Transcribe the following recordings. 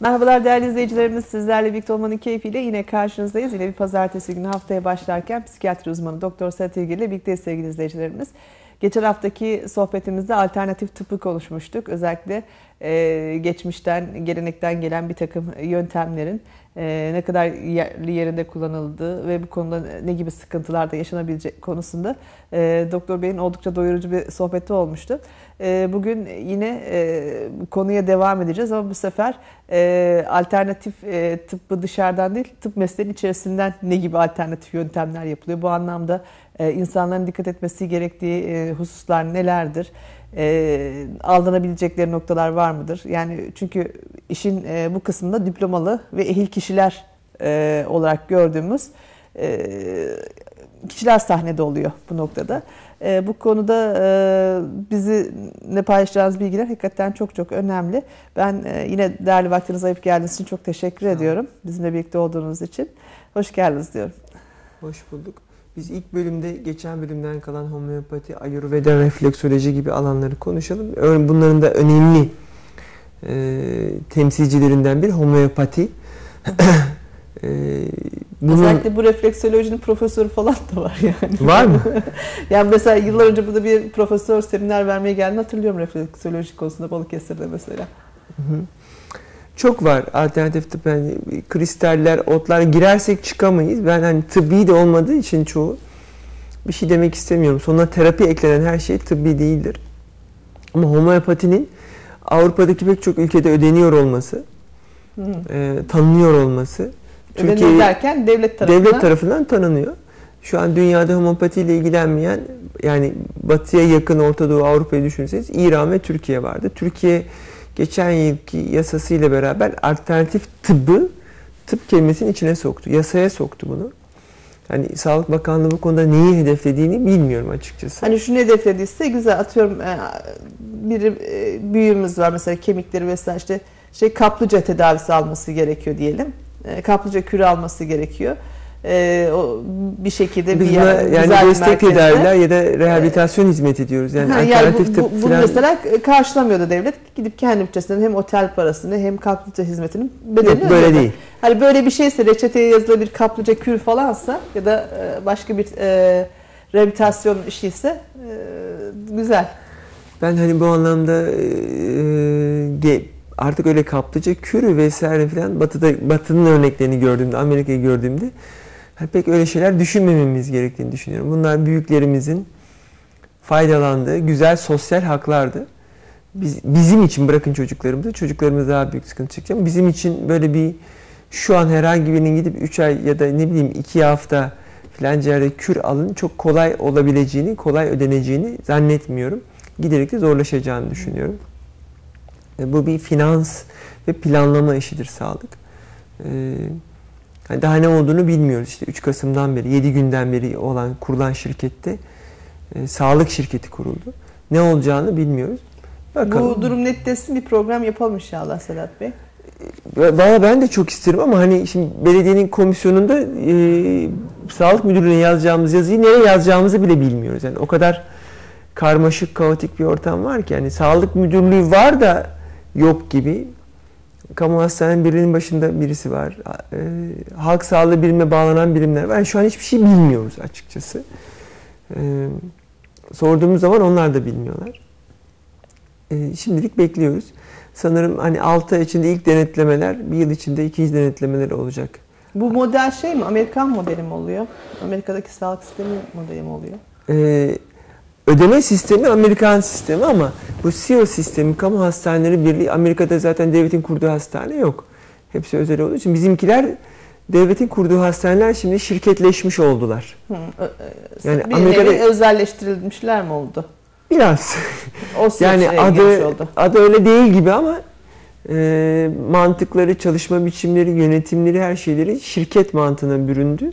Merhabalar değerli izleyicilerimiz. Sizlerle birlikte olmanın keyfiyle yine karşınızdayız. Yine bir pazartesi günü haftaya başlarken psikiyatri uzmanı Doktor Sedat İlgili ile birlikteyiz sevgili izleyicilerimiz. Geçen haftaki sohbetimizde alternatif tıbbı konuşmuştuk. Özellikle e, geçmişten, gelenekten gelen bir takım yöntemlerin e, ne kadar yerli yerinde kullanıldığı ve bu konuda ne gibi sıkıntılar da yaşanabilecek konusunda e, Doktor Bey'in oldukça doyurucu bir sohbeti olmuştu. E, bugün yine e, konuya devam edeceğiz ama bu sefer alternatif tıbbı dışarıdan değil, tıp mesleğinin içerisinden ne gibi alternatif yöntemler yapılıyor? Bu anlamda insanların dikkat etmesi gerektiği hususlar nelerdir? E, aldanabilecekleri noktalar var mıdır? Yani çünkü işin e, bu kısmında diplomalı ve ehil kişiler e, olarak gördüğümüz e, kişiler sahnede oluyor bu noktada. E, bu konuda e, bizi ne paylaşacağınız bilgiler hakikaten çok çok önemli. Ben e, yine değerli vaktinizi ayıp geldiğiniz için çok teşekkür ediyorum. Bizimle birlikte olduğunuz için. Hoş geldiniz diyorum. Hoş bulduk. Biz ilk bölümde geçen bölümden kalan homeopati, ayurveda, refleksoloji gibi alanları konuşalım. Bunların da önemli e, temsilcilerinden bir homeopati. e, bunun... Özellikle bu refleksolojinin profesörü falan da var yani. Var mı? yani mesela yıllar önce burada bir profesör seminer vermeye geldi hatırlıyorum refleksoloji konusunda Balıkesir'de mesela. Hı hı. Çok var alternatif tıp. Yani kristaller, otlar girersek çıkamayız. Ben hani tıbbi de olmadığı için çoğu bir şey demek istemiyorum. Sonuna terapi eklenen her şey tıbbi değildir. Ama homeopatinin Avrupa'daki pek çok ülkede ödeniyor olması, e, tanınıyor olması. Türkiye derken devlet tarafından. Devlet tarafından tanınıyor. Şu an dünyada homeopati ile ilgilenmeyen yani batıya yakın Orta Doğu Avrupa'yı düşünseniz İran ve Türkiye vardı. Türkiye geçen yılki yasasıyla beraber alternatif tıbbı tıp kelimesinin içine soktu. Yasaya soktu bunu. Hani Sağlık Bakanlığı bu konuda neyi hedeflediğini bilmiyorum açıkçası. Hani şunu hedeflediyse güzel atıyorum e, bir e, büyüğümüz var mesela kemikleri vesaire işte şey kaplıca tedavisi alması gerekiyor diyelim. E, kaplıca kürü alması gerekiyor e, o bir şekilde Biz bir yer, yani destek tedaviler ya da rehabilitasyon evet. hizmeti diyoruz. Yani, yani bu, bu, bunu falan... mesela karşılamıyordu devlet. Gidip kendi bütçesinden hem otel parasını hem kaplıca hizmetinin bedelini Yok, böyle ödedi. değil. Hani böyle bir şeyse reçeteye yazılı bir kaplıca kür falansa ya da e, başka bir e, rehabilitasyon işi ise e, güzel. Ben hani bu anlamda e, artık öyle kaplıca kürü vesaire falan batıda batının örneklerini gördüğümde Amerika'yı gördüğümde pek öyle şeyler düşünmememiz gerektiğini düşünüyorum. Bunlar büyüklerimizin faydalandığı güzel sosyal haklardı. Biz, bizim için bırakın çocuklarımızı, çocuklarımız daha büyük sıkıntı çekecek bizim için böyle bir şu an herhangi birinin gidip 3 ay ya da ne bileyim 2 hafta filanca yerde kür alın çok kolay olabileceğini, kolay ödeneceğini zannetmiyorum. Giderek de zorlaşacağını düşünüyorum. E, bu bir finans ve planlama işidir sağlık. Ee, yani daha ne olduğunu bilmiyoruz. İşte 3 Kasım'dan beri, 7 günden beri olan kurulan şirkette e, sağlık şirketi kuruldu. Ne olacağını bilmiyoruz. Bakalım. Bu durum netleşsin bir program yapalım inşallah Sedat Bey. E, valla ben de çok isterim ama hani şimdi belediyenin komisyonunda e, sağlık müdürlüğüne yazacağımız yazıyı nereye yazacağımızı bile bilmiyoruz. Yani o kadar karmaşık, kaotik bir ortam var ki yani sağlık müdürlüğü var da yok gibi kamu hastanenin birinin başında birisi var. E, halk sağlığı birimine bağlanan birimler var. Yani şu an hiçbir şey bilmiyoruz açıkçası. E, sorduğumuz zaman onlar da bilmiyorlar. E, şimdilik bekliyoruz. Sanırım hani 6 ay içinde ilk denetlemeler, bir yıl içinde ikinci denetlemeler olacak. Bu model şey mi? Amerikan modeli mi oluyor? Amerika'daki sağlık sistemi modeli mi oluyor? Ee, ödeme sistemi Amerikan sistemi ama bu CEO sistemi kamu hastaneleri birliği Amerika'da zaten devletin kurduğu hastane yok. Hepsi özel olduğu için bizimkiler devletin kurduğu hastaneler şimdi şirketleşmiş oldular. Hı, yani bir Amerika'da özelleştirilmişler mi oldu? Biraz. O yani adı oldu. adı öyle değil gibi ama e, mantıkları, çalışma biçimleri, yönetimleri, her şeyleri şirket mantığına büründü.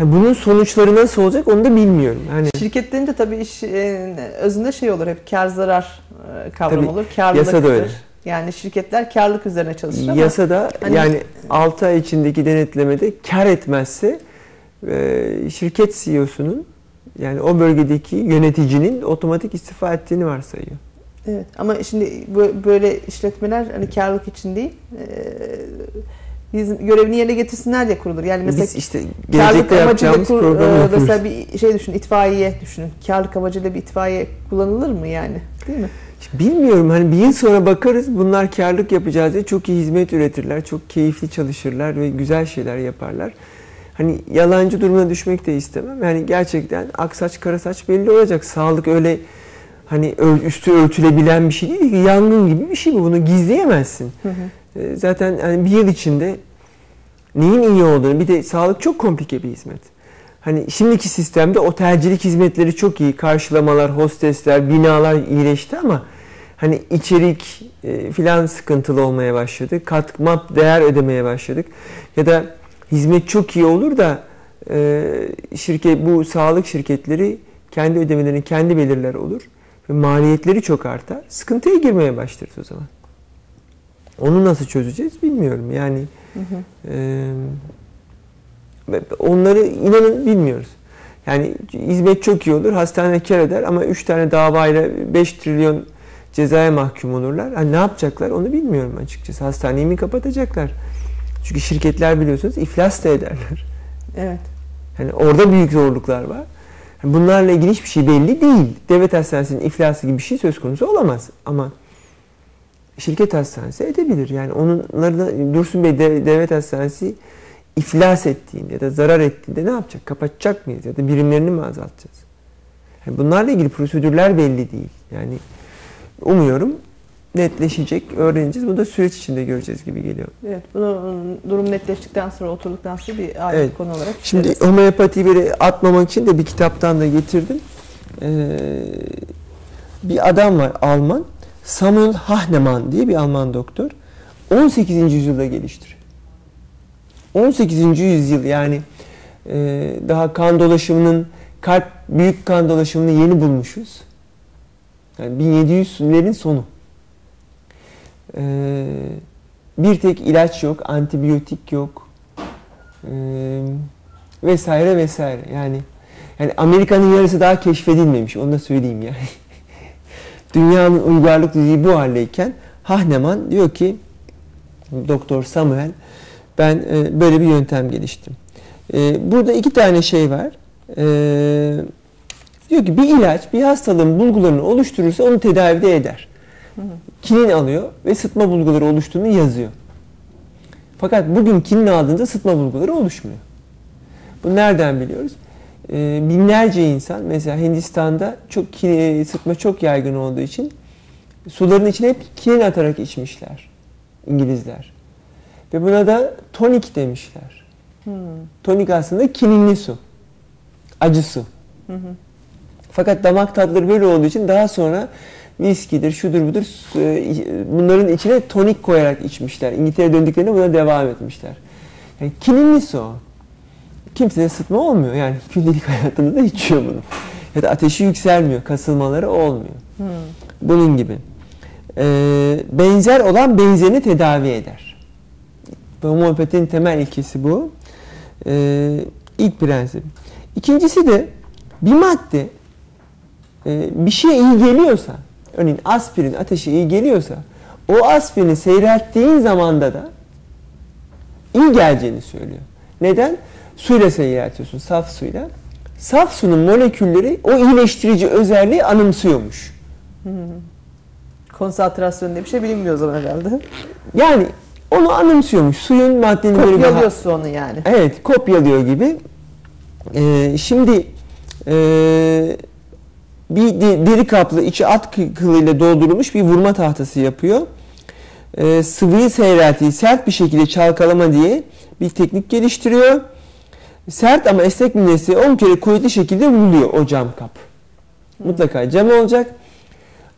Yani bunun sonuçları nasıl olacak onu da bilmiyorum. Hani Şirket denince tabii iş e, özünde şey olur hep kar zarar e, kavramı olur. Karlılık yasa da öyle. Yani şirketler karlık üzerine çalışır ama yasada hani, yani 6 ay içindeki denetlemede kar etmezse e, şirket CEO'sunun yani o bölgedeki yöneticinin otomatik istifa ettiğini varsayıyor. Evet ama şimdi böyle işletmeler hani karlılık için değil bizim görevini yerine getirsinler diye kurulur. Yani mesela Biz işte gelecekte yapacağımız kur, programı e, mesela bir şey düşünün itfaiye düşünün. Karlılık amacıyla bir itfaiye kullanılır mı yani? Değil mi? Bilmiyorum hani bir yıl sonra bakarız bunlar karlılık yapacağız diye çok iyi hizmet üretirler, çok keyifli çalışırlar ve güzel şeyler yaparlar. Hani yalancı durumuna düşmek de istemem. Yani gerçekten aksaç kara saç belli olacak. Sağlık öyle hani üstü örtülebilen bir şey değil ki yangın gibi bir şey bu. Bunu gizleyemezsin. Hı hı. E, Zaten hani bir yıl içinde neyin iyi olduğunu bir de sağlık çok komplike bir hizmet. Hani şimdiki sistemde otelcilik hizmetleri çok iyi. Karşılamalar, hostesler, binalar iyileşti ama hani içerik e, filan sıkıntılı olmaya başladı. Katma değer ödemeye başladık. Ya da hizmet çok iyi olur da e, şirket bu sağlık şirketleri kendi ödemelerini kendi belirler olur ve maliyetleri çok artar. Sıkıntıya girmeye başlarız o zaman. Onu nasıl çözeceğiz bilmiyorum. Yani Hı hı. ee, onları inanın bilmiyoruz. Yani hizmet çok iyi olur, hastane kar eder ama 3 tane davayla 5 trilyon cezaya mahkum olurlar. Hani ne yapacaklar onu bilmiyorum açıkçası. Hastaneyi mi kapatacaklar? Çünkü şirketler biliyorsunuz iflas da ederler. Evet. Yani orada büyük zorluklar var. Bunlarla ilgili hiçbir şey belli değil. Devlet hastanesinin iflası gibi bir şey söz konusu olamaz. Ama şirket hastanesi edebilir. Yani onları da Dursun Bey de- devlet hastanesi iflas ettiğinde ya da zarar ettiğinde ne yapacak? Kapatacak mıyız ya da birimlerini mi azaltacağız? Yani bunlarla ilgili prosedürler belli değil. Yani umuyorum netleşecek, öğreneceğiz. Bunu da süreç içinde göreceğiz gibi geliyor. Evet. Bunu durum netleştikten sonra oturduktan sonra bir ayrı Evet. konu olarak Şimdi işleriz. homeopatiyi böyle atmamak için de bir kitaptan da getirdim. Ee, bir adam var Alman. Samuel Hahnemann diye bir Alman doktor. 18. yüzyılda geliştiriyor. 18. yüzyıl yani e, daha kan dolaşımının kalp büyük kan dolaşımını yeni bulmuşuz. Yani 1700'lerin sonu. Ee, bir tek ilaç yok, antibiyotik yok. Ee, vesaire vesaire. Yani yani Amerika'nın yarısı daha keşfedilmemiş. Onu da söyleyeyim yani. Dünyanın uygarlık düzeyi bu haldeyken Hahnemann diyor ki Doktor Samuel ben e, böyle bir yöntem geliştim. E, burada iki tane şey var. E, diyor ki bir ilaç bir hastalığın bulgularını oluşturursa onu tedavide eder. Kinin alıyor ve sıtma bulguları oluştuğunu yazıyor. Fakat bugün kinin aldığında sıtma bulguları oluşmuyor. Bu nereden biliyoruz? Ee, binlerce insan mesela Hindistan'da çok kini- sıtma çok yaygın olduğu için suların içine hep kinin atarak içmişler İngilizler. Ve buna da tonik demişler. Hmm. Tonik aslında kininli su. Acı su. Hı hı. Fakat damak tatları böyle olduğu için daha sonra viskidir, şudur budur e, bunların içine tonik koyarak içmişler. İngiltere döndüklerinde buna devam etmişler. Yani kininli su o. Kimseye sıtma olmuyor. Yani gündelik hayatında da içiyor bunu. Ya da ateşi yükselmiyor, kasılmaları olmuyor. Hmm. Bunun gibi. Ee, benzer olan benzerini tedavi eder. Ve Homeopatinin temel ilkesi bu. Ee, ilk prensip. İkincisi de bir madde e, bir şeye iyi geliyorsa, örneğin aspirin ateşe iyi geliyorsa, o aspirini seyrelttiğin zamanda da iyi geleceğini söylüyor. Neden? Suyla seyreltiyorsun, saf suyla. Saf sunun molekülleri o iyileştirici özelliği anımsıyormuş. Konsantrasyon diye bir şey bilinmiyor o zaman herhalde. Yani onu anımsıyormuş. Suyun maddenin böyle bir... Kopyalıyorsun onu yani. Evet, kopyalıyor gibi. Ee, şimdi e, bir de- deri kaplı içi at kı- kılıyla doldurulmuş bir vurma tahtası yapıyor. Ee, sıvıyı seyreltiği sert bir şekilde çalkalama diye bir teknik geliştiriyor. Sert ama esnek minnesi 10 kere kuvvetli şekilde vuruluyor o cam kap. Mutlaka cam olacak.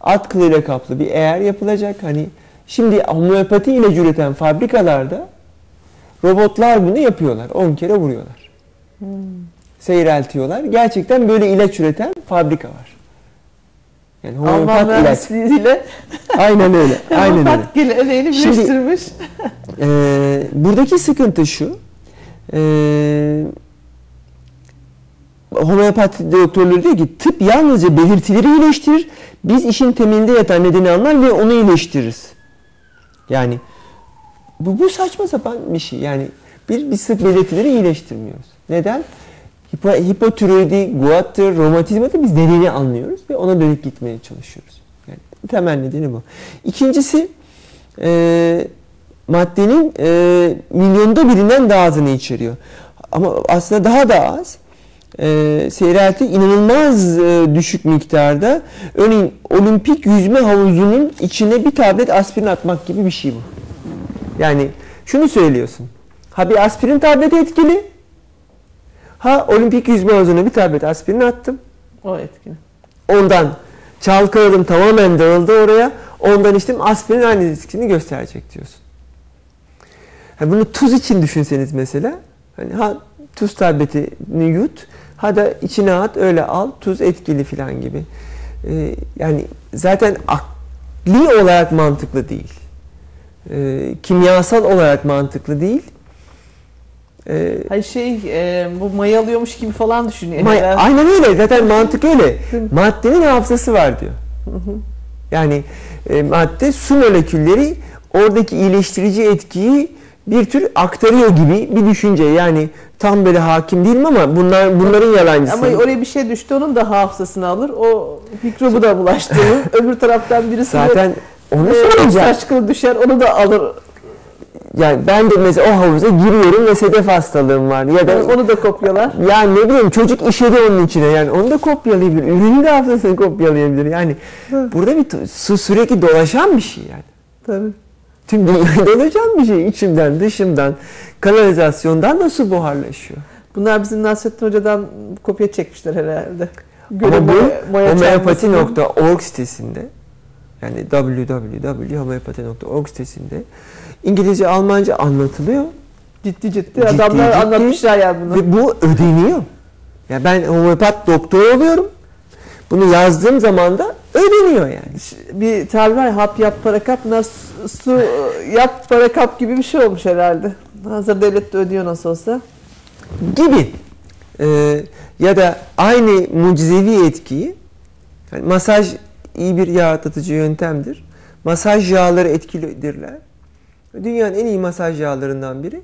At kılıyla kaplı bir eğer yapılacak. Hani şimdi homeopati ilacı üreten fabrikalarda robotlar bunu yapıyorlar. 10 kere vuruyorlar. Seyreltiyorlar. Gerçekten böyle ilaç üreten fabrika var. Yani Alman homeopat ilaç. mühendisliğiyle Aynen öyle. Aynen öyle. homeopat geleneğini Şimdi- birleştirmiş. Ee, buradaki sıkıntı şu. Ee, homeopati doktorları diyor ki tıp yalnızca belirtileri iyileştirir. Biz işin temelinde yatan nedeni anlar ve onu iyileştiririz. Yani bu, bu saçma sapan bir şey. Yani bir, biz sırf belirtileri iyileştirmiyoruz. Neden? Hipo, hipotiroidi, guattır, romatizmadır biz nedeni anlıyoruz ve ona dönüp gitmeye çalışıyoruz. Yani temel nedeni bu. İkincisi e, maddenin e, milyonda birinden daha azını içeriyor. Ama aslında daha da az. E, seyrelti inanılmaz e, düşük miktarda. Örneğin olimpik yüzme havuzunun içine bir tablet aspirin atmak gibi bir şey bu. Yani şunu söylüyorsun. Ha bir aspirin tableti etkili. Ha olimpik yüzme havuzuna bir tablet aspirin attım. O etkili. Ondan çalkaladım tamamen dağıldı oraya. Ondan içtim aspirin aynı etkisini gösterecek diyorsun. Yani bunu tuz için düşünseniz mesela. Hani ha tuz tabletini yut, ha da içine at öyle al, tuz etkili falan gibi. Ee, yani zaten akli olarak mantıklı değil. Ee, kimyasal olarak mantıklı değil. Ee, Hayır şey e, bu mayalıyormuş gibi falan düşünüyor. ma- herhalde. aynen öyle. Zaten mantık öyle. Maddenin hafızası var diyor. Yani e, madde su molekülleri oradaki iyileştirici etkiyi bir tür aktarıyor gibi bir düşünce. Yani tam böyle hakim değilim ama bunlar bunların yalancısı. Ama oraya bir şey düştü onun da hafızasını alır. O mikrobu da bulaştırır. Öbür taraftan birisi Zaten onu e, söyleyeceğim. saç düşer onu da alır. Yani ben de mesela o havuza giriyorum ve sedef hastalığım var. Ya da Onu da kopyalar. ya ne bileyim çocuk işedi onun içine yani onu da kopyalayabilir. Ürünün de hafızasını kopyalayabilir. Yani burada bir su sürekli dolaşan bir şey yani. Tabii. Tüm dünyada dolaşan bir şey. İçimden, dışımdan, kanalizasyondan da su buharlaşıyor. Bunlar bizim Nasrettin Hoca'dan kopya çekmişler herhalde. Ama bu Göre boya çarpmasının- homeopati.org sitesinde yani www.homeopati.org sitesinde İngilizce, Almanca anlatılıyor Ciddi ciddi Ciddi, adamlar ciddi. anlatmışlar yani bunu. ve bu ödeniyor. Ya ben homeopat doktor oluyorum. Bunu yazdığım zaman da ödeniyor yani. Bir tabir var hap yap para kap, nas, su yap para kap gibi bir şey olmuş herhalde. Hazır devlet de ödüyor nasıl olsa. gibi Ee, ya da aynı mucizevi etkiyi yani masaj iyi bir yağ atlatıcı yöntemdir. Masaj yağları etkilidirler. Dünyanın en iyi masaj yağlarından biri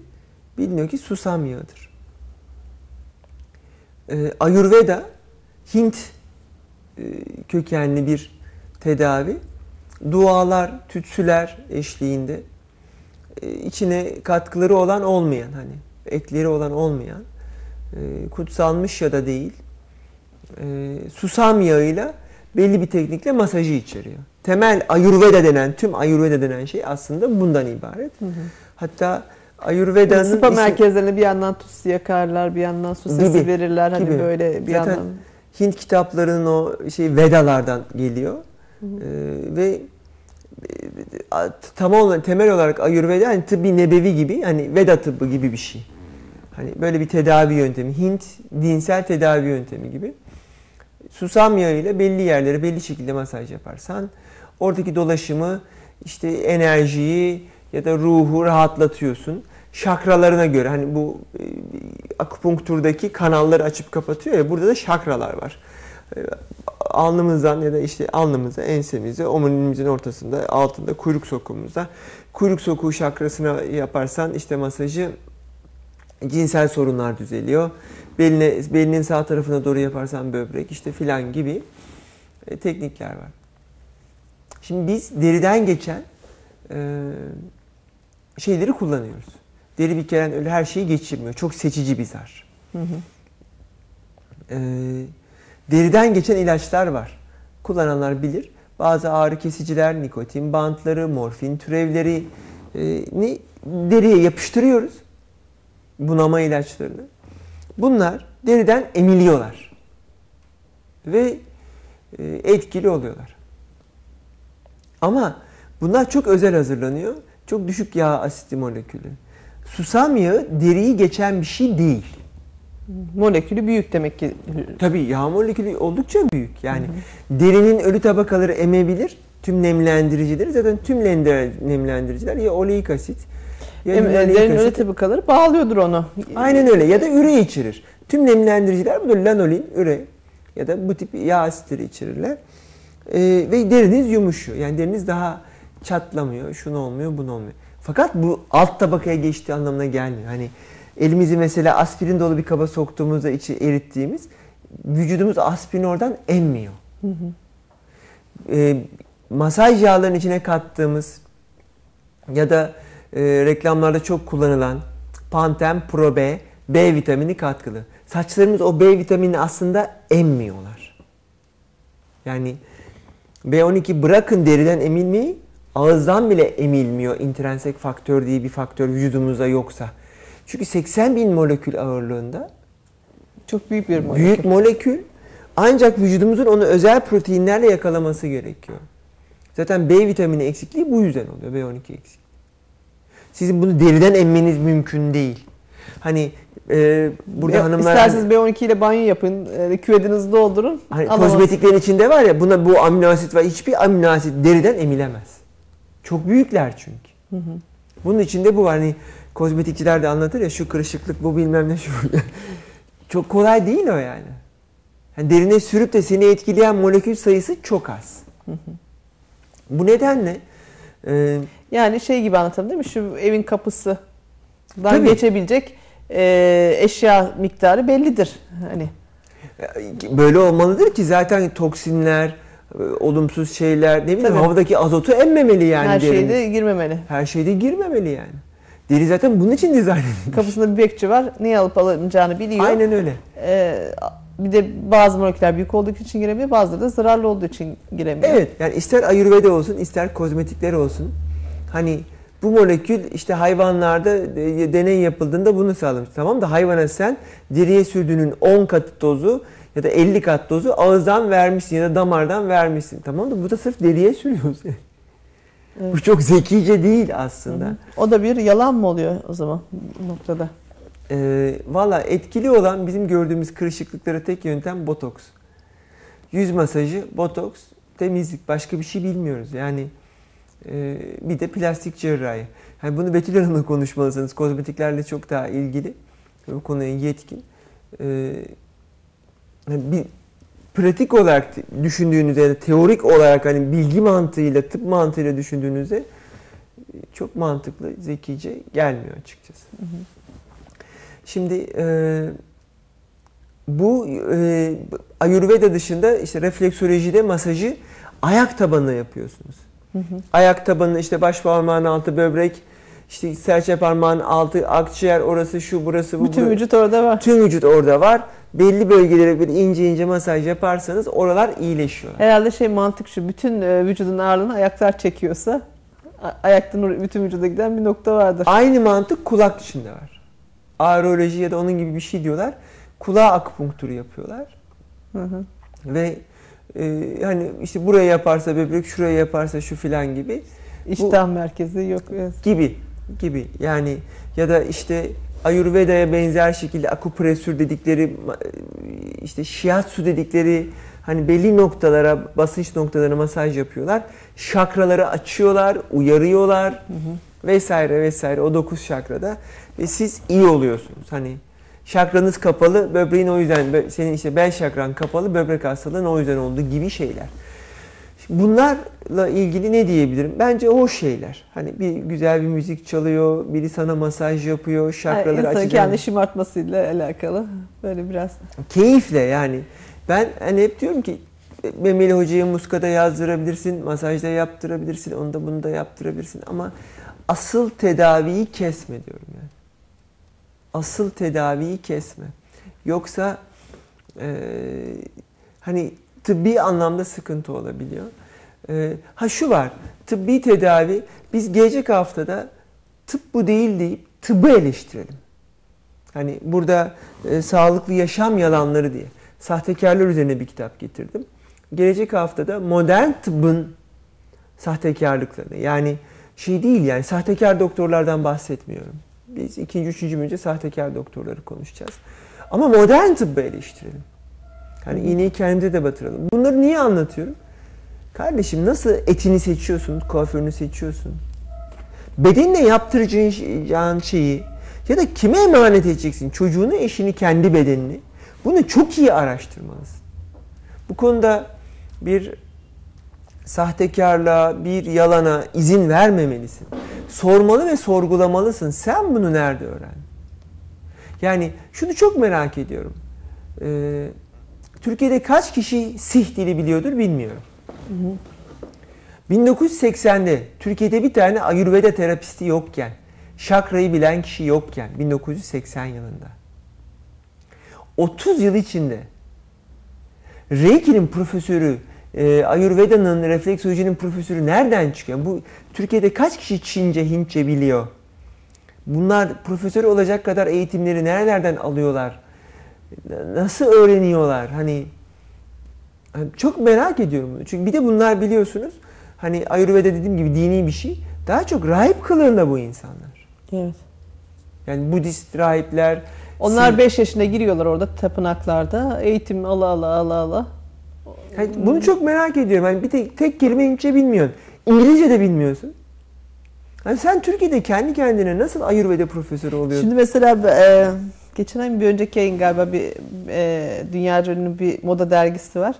biliniyor ki susam yağıdır. Ee, Ayurveda Hint kökenli bir tedavi. Dualar, tütsüler eşliğinde e, içine katkıları olan olmayan hani ekleri olan olmayan e, kutsalmış ya da değil e, susam yağıyla belli bir teknikle masajı içeriyor. Temel Ayurveda denen, tüm Ayurveda denen şey aslında bundan ibaret. Hatta Ayurveda'nın Spa ismi- merkezlerine bir yandan tuz yakarlar, bir yandan su sesi Gibi, verirler. Hani gibi. böyle bir Zaten yandan. Hint kitaplarının o şey Vedalardan geliyor. Ee, ve e, tamam temel olarak Ayurveda hani tıbbi nebevi gibi hani Veda tıbbı gibi bir şey. Hani böyle bir tedavi yöntemi. Hint dinsel tedavi yöntemi gibi. Susam yağıyla belli yerlere belli şekilde masaj yaparsan oradaki dolaşımı işte enerjiyi ya da ruhu rahatlatıyorsun. Şakralarına göre hani bu e, akupunkturdaki kanalları açıp kapatıyor ya burada da şakralar var. E, Alnımızdan ya da işte alnımıza, ensemize, omuriliğimizin ortasında, altında, kuyruk sokumumuzda. Kuyruk sokuğu şakrasına yaparsan işte masajı cinsel sorunlar düzeliyor. Beline, belinin sağ tarafına doğru yaparsan böbrek işte filan gibi e, teknikler var. Şimdi biz deriden geçen e, şeyleri kullanıyoruz. Deri bir kere öyle her şeyi geçirmiyor. Çok seçici bir zar. E, deriden geçen ilaçlar var. Kullananlar bilir. Bazı ağrı kesiciler, nikotin bantları, morfin türevleri e, ni deriye yapıştırıyoruz. Bunama ilaçlarını. Bunlar deriden emiliyorlar. Ve e, etkili oluyorlar. Ama bunlar çok özel hazırlanıyor. Çok düşük yağ asitli molekülü. Susam yağı deriyi geçen bir şey değil. Molekülü büyük demek ki. Tabii yağ molekülü oldukça büyük. Yani derinin ölü tabakaları emebilir. Tüm nemlendiricileri zaten tüm nemlendiriciler ya oleik asit Ya Em- linoleik Derin öyle tabakaları bağlıyordur onu. Aynen öyle ya da üre içirir. Tüm nemlendiriciler budur. Lanolin, üre ya da bu tip yağ asitleri içirirler. Ee, ve deriniz yumuşuyor. Yani deriniz daha çatlamıyor. Şunu olmuyor, bunu olmuyor. Fakat bu alt tabakaya geçtiği anlamına gelmiyor. Hani elimizi mesela aspirin dolu bir kaba soktuğumuzda içi erittiğimiz vücudumuz aspirin oradan emmiyor. Ee, masaj yağlarının içine kattığımız ya da e, reklamlarda çok kullanılan Pantene Pro B, B vitamini katkılı. Saçlarımız o B vitaminini aslında emmiyorlar. Yani B12 bırakın deriden emilmeyi, ağızdan bile emilmiyor intrinsik faktör diye bir faktör vücudumuzda yoksa. Çünkü 80 bin molekül ağırlığında Çok büyük bir molekül. büyük molekül ancak vücudumuzun onu özel proteinlerle yakalaması gerekiyor. Zaten B vitamini eksikliği bu yüzden oluyor. B12 eksik. Sizin bunu deriden emmeniz mümkün değil. Hani e, burada E, hanımlar İsterseniz B12 ile banyo yapın, e, küvetinizi doldurun. hani kozmetiklerin içinde var ya buna bu amino asit var. Hiçbir amino asit deriden emilemez. Çok büyükler çünkü. Bunun içinde bu var. Hani kozmetikçiler de anlatır ya şu kırışıklık bu bilmem ne şu. çok kolay değil o yani. yani. Derine sürüp de seni etkileyen molekül sayısı çok az. bu nedenle e, Yani şey gibi anlatalım değil mi? Şu evin kapısı. Dan geçebilecek e, eşya miktarı bellidir. Hani böyle olmalıdır ki zaten toksinler, e, olumsuz şeyler, ne bileyim Tabii. havadaki azotu emmemeli yani her şeyde girmemeli. Her şeyde girmemeli yani. Deri zaten bunun için dizayn edilmiş. Kapısında bir bekçi var. Ne alıp alınacağını biliyor. Aynen öyle. E, bir de bazı moleküller büyük olduğu için giremiyor. Bazıları da zararlı olduğu için giremiyor. Evet yani ister ayurveda olsun ister kozmetikler olsun. Hani bu molekül işte hayvanlarda e, deney yapıldığında bunu sağlamış. Tamam da hayvana sen deriye sürdüğünün 10 kat dozu ya da 50 kat dozu ağızdan vermişsin ya da damardan vermişsin. Tamam da bu da sırf deriye sürüyorsun. Evet. Bu çok zekice değil aslında. O da bir yalan mı oluyor o zaman bu noktada? Ee, Valla etkili olan bizim gördüğümüz kırışıklıklara tek yöntem botoks. Yüz masajı, botoks, temizlik. Başka bir şey bilmiyoruz. Yani e, bir de plastik cerrahi. Yani bunu Betül Hanım'la konuşmalısınız. Kozmetiklerle çok daha ilgili. Bu konuya yetkin. Ee, bir pratik olarak düşündüğünüzde ya da teorik olarak hani bilgi mantığıyla, tıp mantığıyla düşündüğünüzde çok mantıklı, zekice gelmiyor açıkçası. Şimdi e, bu e, Ayurveda dışında işte refleksolojide masajı ayak tabanına yapıyorsunuz. Ayak tabanı işte baş parmağın altı böbrek, işte serçe parmağın altı akciğer orası şu burası bu. Bütün bu. vücut orada var. Tüm vücut orada var. Belli bölgelere bir ince ince masaj yaparsanız oralar iyileşiyor. Herhalde şey mantık şu. Bütün e, vücudun ağırlığını ayaklar çekiyorsa ayaktan bütün vücuda giden bir nokta vardır. Aynı mantık kulak içinde var. Aeroloji ya da onun gibi bir şey diyorlar. Kulağa akupunkturu yapıyorlar. Hı hı. Ve e, hani işte buraya yaparsa böbrek, şuraya yaparsa şu filan gibi İştah merkezi yok. Gibi gibi yani ya da işte Ayurveda'ya benzer şekilde akupresür dedikleri işte shiatsu dedikleri hani belli noktalara basınç noktalarına masaj yapıyorlar. Şakraları açıyorlar, uyarıyorlar vesaire vesaire o dokuz şakrada ve siz iyi oluyorsunuz. Hani şakranız kapalı, böbreğin o yüzden senin işte bel şakran kapalı, böbrek hastalığın o yüzden olduğu gibi şeyler. Bunlarla ilgili ne diyebilirim? Bence hoş şeyler. Hani bir güzel bir müzik çalıyor, biri sana masaj yapıyor, Yani şakraları insanın açacak. kendi şımartmasıyla alakalı. Böyle biraz. Keyifle yani. Ben hani hep diyorum ki Memeli Hoca'yı muskada yazdırabilirsin, masajda yaptırabilirsin, onu da bunu da yaptırabilirsin ama asıl tedaviyi kesme diyorum yani. Asıl tedaviyi kesme. Yoksa eee, hani tıbbi anlamda sıkıntı olabiliyor. Eee, ha şu var, tıbbi tedavi biz gelecek haftada tıp bu değil deyip tıbbı eleştirelim. Hani burada e, sağlıklı yaşam yalanları diye sahtekarlar üzerine bir kitap getirdim. Gelecek haftada modern tıbbın sahtekarlıklarını yani şey değil yani sahtekar doktorlardan bahsetmiyorum. Biz ikinci, üçüncü bölümde sahtekar doktorları konuşacağız. Ama modern tıbbı eleştirelim. Hani iğneyi kendimize de batıralım. Bunları niye anlatıyorum? Kardeşim nasıl etini seçiyorsun, kuaförünü seçiyorsun? bedenine yaptıracağın şeyi ya da kime emanet edeceksin? Çocuğunu, eşini, kendi bedenini. Bunu çok iyi araştırmalısın. Bu konuda bir sahtekarlığa, bir yalana izin vermemelisin. Sormalı ve sorgulamalısın. Sen bunu nerede öğrendin? Yani şunu çok merak ediyorum. Ee, Türkiye'de kaç kişi Sih dili biliyordur bilmiyorum. Hı hı. 1980'de Türkiye'de bir tane Ayurveda terapisti yokken, şakrayı bilen kişi yokken 1980 yılında. 30 yıl içinde Reiki'nin profesörü, e, Ayurveda'nın, refleksolojinin profesörü nereden çıkıyor? Bu Türkiye'de kaç kişi Çince, Hintçe biliyor? Bunlar profesör olacak kadar eğitimleri nerelerden alıyorlar? Nasıl öğreniyorlar? Hani, hani çok merak ediyorum bunu. Çünkü bir de bunlar biliyorsunuz hani Ayurveda dediğim gibi dini bir şey. Daha çok rahip kılığında bu insanlar. Evet. Yani Budist rahipler. Onlar 5 yaşında giriyorlar orada tapınaklarda. Eğitim ala ala ala ala. Yani bunu çok merak ediyorum. Yani bir tek, tek kelime İngilizce bilmiyorsun. İngilizce de bilmiyorsun. Yani sen Türkiye'de kendi kendine nasıl Ayurveda profesörü oluyorsun? Şimdi mesela e, geçen ay bir önceki ayın galiba bir e, dünya ünlü bir moda dergisi var.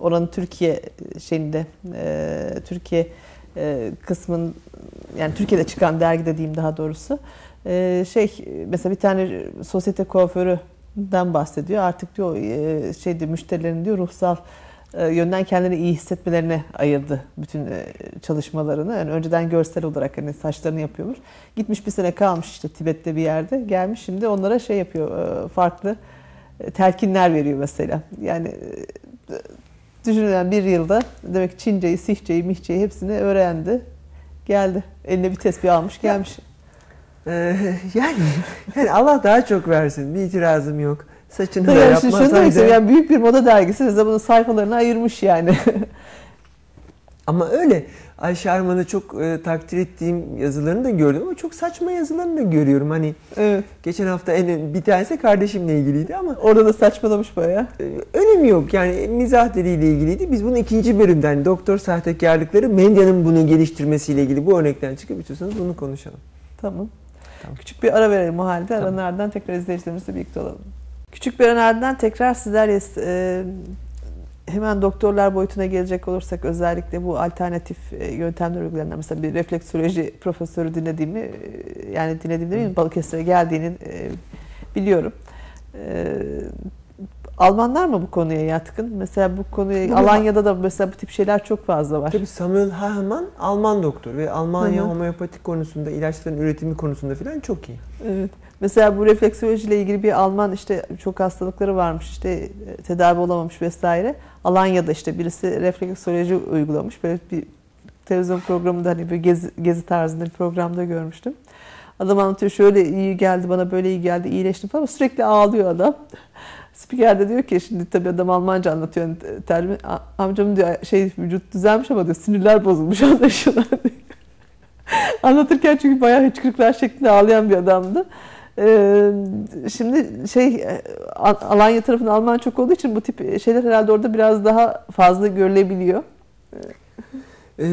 Oranın Türkiye şeyinde e, Türkiye e, kısmın yani Türkiye'de çıkan dergi dediğim daha doğrusu. E, şey mesela bir tane sosyete kuaförüden bahsediyor. Artık diyor e, şeyde müşterilerin diyor ruhsal yönden kendini iyi hissetmelerine ayırdı bütün e, çalışmalarını. Yani önceden görsel olarak hani saçlarını yapıyormuş. Gitmiş bir sene kalmış işte Tibet'te bir yerde. Gelmiş şimdi onlara şey yapıyor e, farklı telkinler veriyor mesela. Yani düşünülen bir yılda demek Çinceyi, Sihçeyi, Mihçeyi hepsini öğrendi. Geldi. Eline bir tesbih almış gelmiş. Yani, yani Allah daha çok versin. Bir itirazım yok. Saçını da yani yapmasaydı. Yani büyük bir moda dergisi mesela bunun sayfalarını ayırmış yani. ama öyle. Ayşe Arman'ı çok e, takdir ettiğim yazılarını da gördüm ama çok saçma yazılarını da görüyorum. Hani evet. geçen hafta en bir tanesi kardeşimle ilgiliydi ama orada da saçmalamış bayağı. E, önemi yok. Yani mizah diliyle ilgiliydi. Biz bunu ikinci bölümden doktor sahtekarlıkları medyanın bunu geliştirmesiyle ilgili bu örnekten çıkıp istiyorsanız bunu konuşalım. Tamam. tamam. Küçük bir ara verelim o halde. Tamam. Aranın ardından tekrar izleyicilerimizle birlikte olalım. Küçük bir ardından tekrar sizlerle e, hemen doktorlar boyutuna gelecek olursak özellikle bu alternatif e, yöntemler uygulayanlar mesela bir refleksoloji profesörü dinlediğimi e, yani dinlediğimde değil Balıkesir'e geldiğini e, biliyorum. Almanlar mı bu konuya yatkın? Mesela bu konuya bu Alanya'da da mesela bu tip şeyler çok fazla var. Tabii Samuel Hahnemann Alman doktor ve Almanya homeopatik konusunda ilaçların üretimi konusunda falan çok iyi. Evet. Mesela bu refleksoloji ile ilgili bir Alman işte çok hastalıkları varmış işte e, tedavi olamamış vesaire. Alanya'da işte birisi refleksoloji uygulamış. Böyle bir televizyon programında hani bir gezi, gezi tarzında bir programda görmüştüm. Adam anlatıyor şöyle iyi geldi bana böyle iyi geldi iyileştim falan sürekli ağlıyor adam. Spiker de diyor ki şimdi tabii adam Almanca anlatıyor. Yani terimi, amcam diyor şey vücut düzelmiş ama diyor sinirler bozulmuş anlaşılan Anlatırken çünkü bayağı hıçkırıklar şeklinde ağlayan bir adamdı. Ee, şimdi şey e, Alanya tarafında Alman çok olduğu için bu tip şeyler herhalde orada biraz daha fazla görülebiliyor. Ee,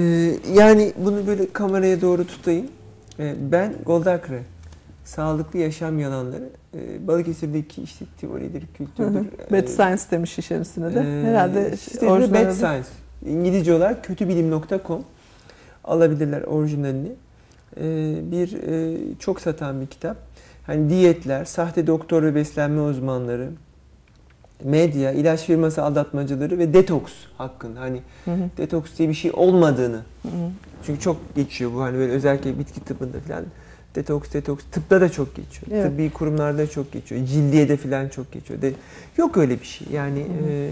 yani bunu böyle kameraya doğru tutayım. Ee, ben Goldacre, Sağlıklı Yaşam Yalanları, ee, Balıkesir'deki işte teoridir, kültürdür. Bad Science demiş işin üstüne de. Ee, herhalde işte Bad Science. İngilizce olarak kötübilim.com alabilirler orijinalini. Ee, bir e, çok satan bir kitap hani diyetler, sahte doktor ve beslenme uzmanları, medya, ilaç firması aldatmacıları ve detoks hakkında hani hı hı. detoks diye bir şey olmadığını. Hı hı. Çünkü çok geçiyor bu hani böyle özellikle bitki tıbbında falan. Detoks, detoks tıpta da çok geçiyor. Evet. Tıbbi kurumlarda çok geçiyor. Cildiyede falan çok geçiyor. De, yok öyle bir şey. Yani hı hı. E,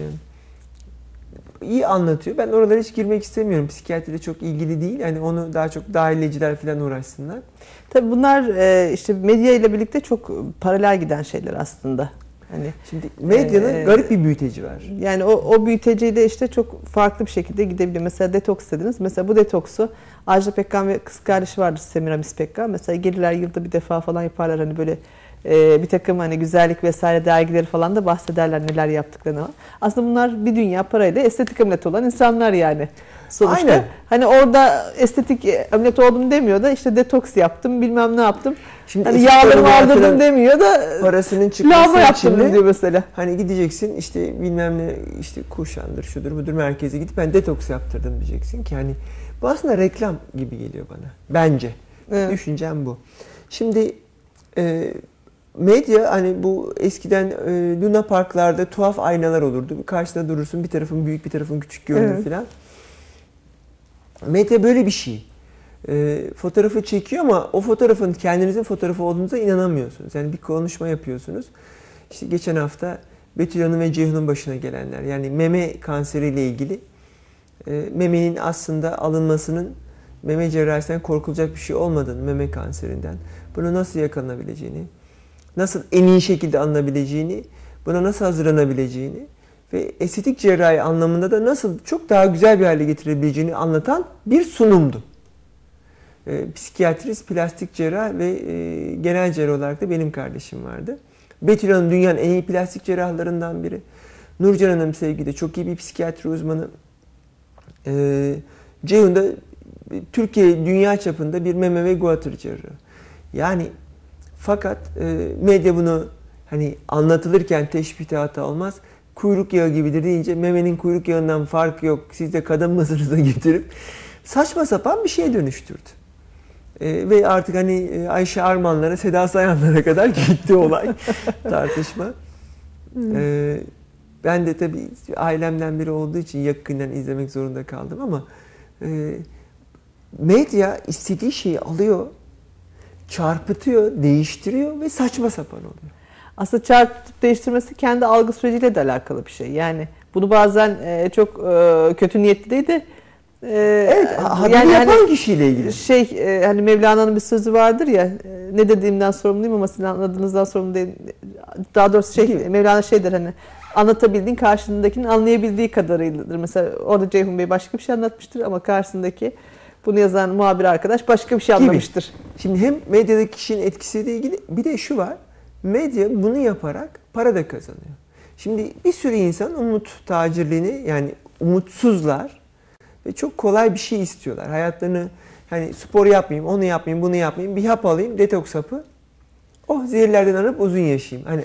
iyi anlatıyor. Ben oralara hiç girmek istemiyorum. Psikiyatriyle çok ilgili değil. Yani onu daha çok dahileciler falan uğraşsınlar. Tabii bunlar e, işte medya ile birlikte çok paralel giden şeyler aslında. Hani şimdi medyanın e, garip bir büyüteci var. Yani o, o büyüteciyle işte çok farklı bir şekilde gidebiliyor. Mesela detoks dediniz. Mesela bu detoksu Ajda Pekkan ve kız kardeşi vardır Semiramis Pekkan. Mesela gelirler yılda bir defa falan yaparlar hani böyle e, bir takım hani güzellik vesaire dergileri falan da bahsederler neler yaptıklarını. Aslında bunlar bir dünya parayla estetik ameliyat olan insanlar yani. Sonuçta Aynen. hani orada estetik ameliyat oldum demiyor da işte detoks yaptım bilmem ne yaptım. Şimdi Hani yağlarımı aldırdım demiyor da Parasının çıkması yaptım de diyor mesela. hani gideceksin işte bilmem ne işte kuşandır şudur budur merkeze gidip ben detoks yaptırdım diyeceksin ki hani bu aslında reklam gibi geliyor bana. Bence. Evet. Düşüncem bu. Şimdi e, medya hani bu eskiden e, Luna Parklarda tuhaf aynalar olurdu. Karşısında durursun bir tarafın büyük bir tarafın küçük görünür Evet. filan. Medya böyle bir şey. E, fotoğrafı çekiyor ama o fotoğrafın kendinizin fotoğrafı olduğunuza inanamıyorsunuz. Yani bir konuşma yapıyorsunuz. İşte geçen hafta Betül Hanım ve Ceyhun'un başına gelenler. Yani meme kanseriyle ilgili e, memenin aslında alınmasının meme cerrahisinden korkulacak bir şey olmadığını, meme kanserinden, bunu nasıl yakalanabileceğini, nasıl en iyi şekilde alınabileceğini, buna nasıl hazırlanabileceğini ve estetik cerrahi anlamında da nasıl çok daha güzel bir hale getirebileceğini anlatan bir sunumdu. E, psikiyatrist, plastik cerrah ve e, genel cerrah olarak da benim kardeşim vardı. Betül Hanım dünyanın en iyi plastik cerrahlarından biri. Nurcan Hanım sevgide çok iyi bir psikiyatri uzmanı. E, Ceyhun da Türkiye dünya çapında bir meme ve guatr cerrahı. Yani fakat e, medya bunu hani anlatılırken teşbihte hata olmaz. Kuyruk yağı gibidir deyince memenin kuyruk yağından farkı yok. Siz de kadın mısınız da getirip saçma sapan bir şeye dönüştürdü. E, ve artık hani e, Ayşe Armanlara, Seda Sayanlara kadar gitti olay tartışma. E, ben de tabii ailemden biri olduğu için yakından izlemek zorunda kaldım ama e, medya istediği şeyi alıyor, çarpıtıyor, değiştiriyor ve saçma sapan oluyor. Aslında çarpıtıp değiştirmesi kendi algı süreciyle de alakalı bir şey. Yani bunu bazen e, çok e, kötü niyetli değil de e, Evet, yani yapan hani kişiyle ilgili. şey e, hani Mevlana'nın bir sözü vardır ya e, ne dediğimden sorumluyum ama sizin anladığınızdan sorumlu değil. Daha doğrusu şey. Mevlana şeydir hani anlatabildiğin karşındakinin anlayabildiği kadarıyladır. Mesela orada Ceyhun Bey başka bir şey anlatmıştır ama karşısındaki bunu yazan muhabir arkadaş başka bir şey Gibi. anlamıştır. Şimdi hem medyadaki kişinin etkisiyle ilgili bir de şu var. Medya bunu yaparak para da kazanıyor. Şimdi bir sürü insan umut tacirliğini yani umutsuzlar ve çok kolay bir şey istiyorlar. Hayatlarını hani spor yapmayayım, onu yapmayayım, bunu yapmayayım, bir hap alayım, detoks hapı. Oh zehirlerden arıp uzun yaşayayım. Hani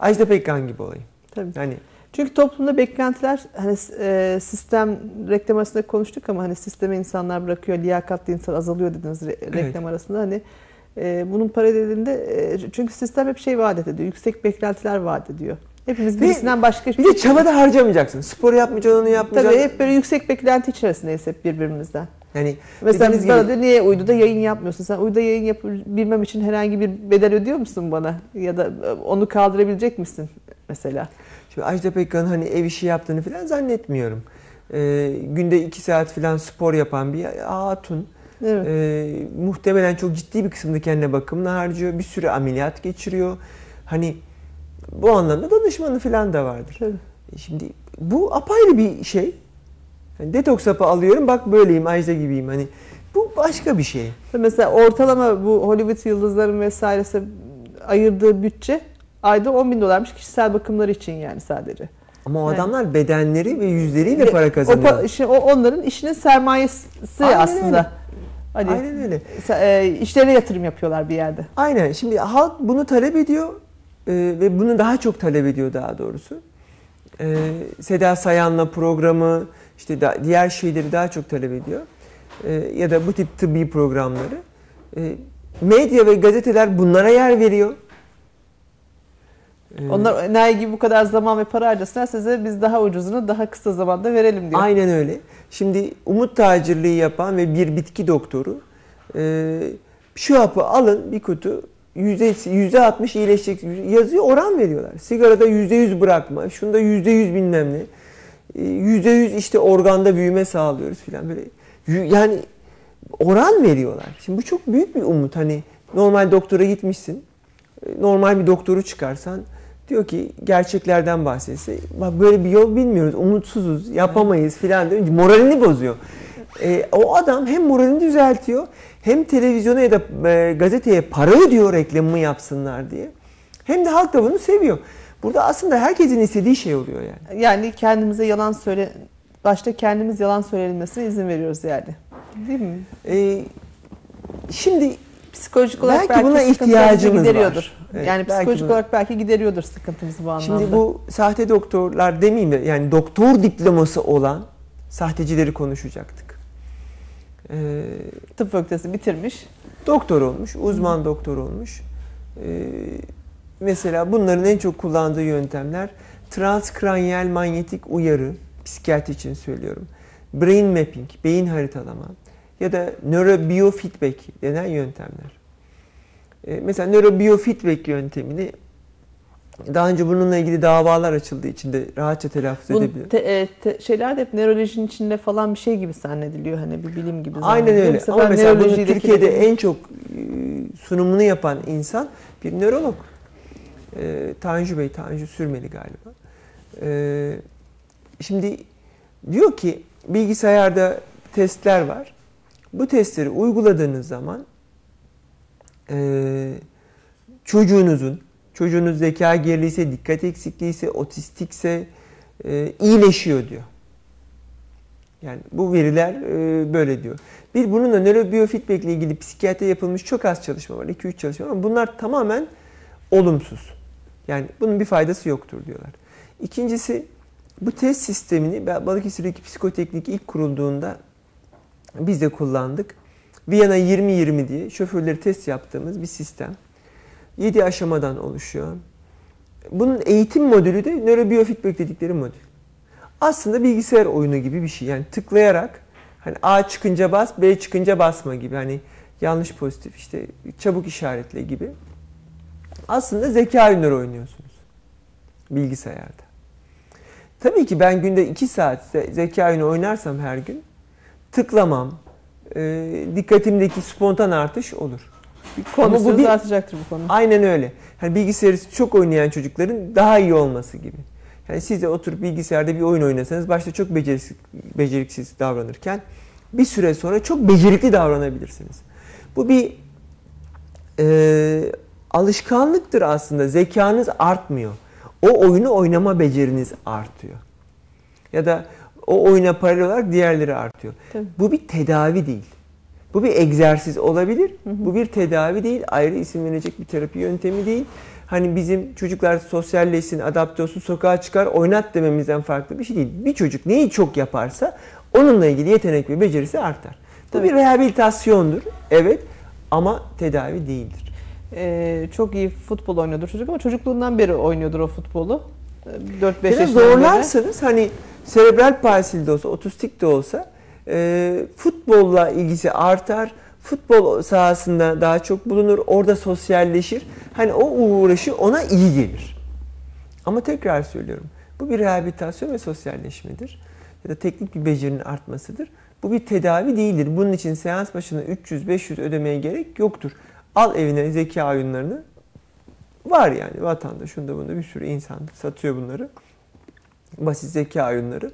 Ajda Pekkan gibi olayım. Tabii. Hani Çünkü toplumda beklentiler hani e, sistem reklam arasında konuştuk ama hani sisteme insanlar bırakıyor, liyakatli insan azalıyor dediniz re- reklam arasında hani e, bunun paralelinde e, çünkü sistem hep şey vaat ediyor, yüksek beklentiler vaat ediyor. Hepimiz birisinden başka bir de çaba da harcamayacaksın. Spor yapmayacaksın, onu yapmayacaksın. Tabii hep böyle yüksek beklenti içerisindeyiz hep birbirimizden. Yani Mesela biz bana diyor niye uyduda yayın yapmıyorsun? Sen uyduda yayın yapabilmem için herhangi bir bedel ödüyor musun bana? Ya da e, onu kaldırabilecek misin mesela? Şimdi Ajda Pekkan'ın hani ev işi yaptığını falan zannetmiyorum. Ee, günde iki saat falan spor yapan bir hatun. Evet. Ee, muhtemelen çok ciddi bir kısmını kendine bakımına harcıyor. Bir sürü ameliyat geçiriyor. Hani bu anlamda danışmanı falan da vardır. Tabii. E Şimdi bu apayrı bir şey. Yani detoks hapı alıyorum bak böyleyim Ajda gibiyim. Hani bu başka bir şey. Mesela ortalama bu Hollywood yıldızların vesairesi ayırdığı bütçe ayda 10 bin dolarmış kişisel bakımları için yani sadece. Ama o adamlar bedenleri ve yüzleriyle Ve para O, kazanıyor. pa- işi- o onların işinin sermayesi Aynen aslında. öyle. Hani Aynen öyle. e, yatırım yapıyorlar bir yerde. Aynen. Şimdi halk bunu talep ediyor e, ve bunu daha çok talep ediyor daha doğrusu. E, Seda Sayan'la programı, işte da, diğer şeyleri daha çok talep ediyor. E, ya da bu tip tıbbi programları. E, medya ve gazeteler bunlara yer veriyor. E, Onlar enayi gibi bu kadar zaman ve para harcasınlar size biz daha ucuzunu daha kısa zamanda verelim diyor. Aynen öyle. Şimdi umut tacirliği yapan ve bir bitki doktoru e, şu hapı alın bir kutu yüzde yüzde altmış iyileşecek yazıyor oran veriyorlar. Sigarada yüzde yüz bırakma, şunda yüzde yüz bilmem ne, E, yüzde yüz işte organda büyüme sağlıyoruz filan böyle. Yani oran veriyorlar. Şimdi bu çok büyük bir umut. Hani normal doktora gitmişsin, e, normal bir doktoru çıkarsan diyor ki gerçeklerden bahsetse bak böyle bir yol bilmiyoruz, umutsuzuz, yapamayız filan diyor. Moralini bozuyor. E, o adam hem moralini düzeltiyor hem televizyona ya da e, gazeteye para ödüyor reklamımı yapsınlar diye. Hem de halk da bunu seviyor. Burada aslında herkesin istediği şey oluyor yani. Yani kendimize yalan söyle başta kendimiz yalan söylenmesine izin veriyoruz yani. Değil mi? Ee, şimdi Psikolojik olarak Belki belki, buna ihtiyacımız gideriyordur. var. Evet, yani belki psikolojik buna- olarak belki gideriyordur sıkıntımızı bu anlamda. Şimdi bu sahte doktorlar demeyeyim de yani doktor diploması olan sahtecileri konuşacaktık. Ee, tıp fakültesi bitirmiş. doktor olmuş, uzman doktor olmuş. Ee, mesela bunların en çok kullandığı yöntemler transkranyal manyetik uyarı, psikiyatri için söylüyorum. Brain mapping, beyin haritalama ya da nörobiofeedback denen yöntemler. Ee, mesela nörobiofeedback yöntemini daha önce bununla ilgili davalar açıldığı için de rahatça telaffuz Bu edebilirim. te- e, te- şeyler de hep nörolojinin içinde falan bir şey gibi zannediliyor hani bir bilim gibi. Aynen öyle. Ama mesela bunu de Türkiye'de kirletiyor. en çok e, sunumunu yapan insan bir nörolog. E, Tanju Bey, Tanju Sürmeli galiba. E, şimdi diyor ki bilgisayarda testler var. Bu testleri uyguladığınız zaman e, çocuğunuzun, çocuğunuz zeka geriliyse, dikkat eksikliğiyse, otistikse e, iyileşiyor diyor. Yani bu veriler e, böyle diyor. Bir bununla nörobiofeedback ile ilgili psikiyatri yapılmış çok az çalışma var. 2-3 çalışma var ama bunlar tamamen olumsuz. Yani bunun bir faydası yoktur diyorlar. İkincisi bu test sistemini Balıkesir'deki psikoteknik ilk kurulduğunda biz de kullandık. Viyana 2020 diye şoförleri test yaptığımız bir sistem. 7 aşamadan oluşuyor. Bunun eğitim modülü de nörobiofeedback dedikleri modül. Aslında bilgisayar oyunu gibi bir şey. Yani tıklayarak hani A çıkınca bas, B çıkınca basma gibi. Hani yanlış pozitif işte çabuk işaretle gibi. Aslında zeka oyunları oynuyorsunuz bilgisayarda. Tabii ki ben günde 2 saat ze- zeka oyunu oynarsam her gün tıklamam, e, dikkatimdeki spontan artış olur. Ama bu bir- artacaktır bu konu. Aynen öyle. Hani bilgisayarı çok oynayan çocukların daha iyi olması gibi. Yani siz de oturup bilgisayarda bir oyun oynasanız başta çok beceriksiz, beceriksiz davranırken bir süre sonra çok becerikli davranabilirsiniz. Bu bir e, alışkanlıktır aslında. Zekanız artmıyor. O oyunu oynama beceriniz artıyor. Ya da o oyuna paralel olarak diğerleri artıyor. Tabii. Bu bir tedavi değil. Bu bir egzersiz olabilir. Bu bir tedavi değil. Ayrı isim verecek bir terapi yöntemi değil. Hani bizim çocuklar sosyalleşsin, adapte olsun, sokağa çıkar, oynat dememizden farklı bir şey değil. Bir çocuk neyi çok yaparsa onunla ilgili yetenek ve becerisi artar. Bu Tabii. bir rehabilitasyondur. Evet ama tedavi değildir. Ee, çok iyi futbol oynuyordur çocuk ama çocukluğundan beri oynuyordur o futbolu. Ee, 4-5 Biraz yaşından beri. zorlarsanız hani serebral palsili de olsa, otistik de olsa e, futbolla ilgisi artar. Futbol sahasında daha çok bulunur. Orada sosyalleşir. Hani o uğraşı ona iyi gelir. Ama tekrar söylüyorum. Bu bir rehabilitasyon ve sosyalleşmedir. Ya da teknik bir becerinin artmasıdır. Bu bir tedavi değildir. Bunun için seans başına 300-500 ödemeye gerek yoktur. Al evine zeka oyunlarını. Var yani vatandaş, şunda bunda bir sürü insan satıyor bunları. Basit zeka oyunları.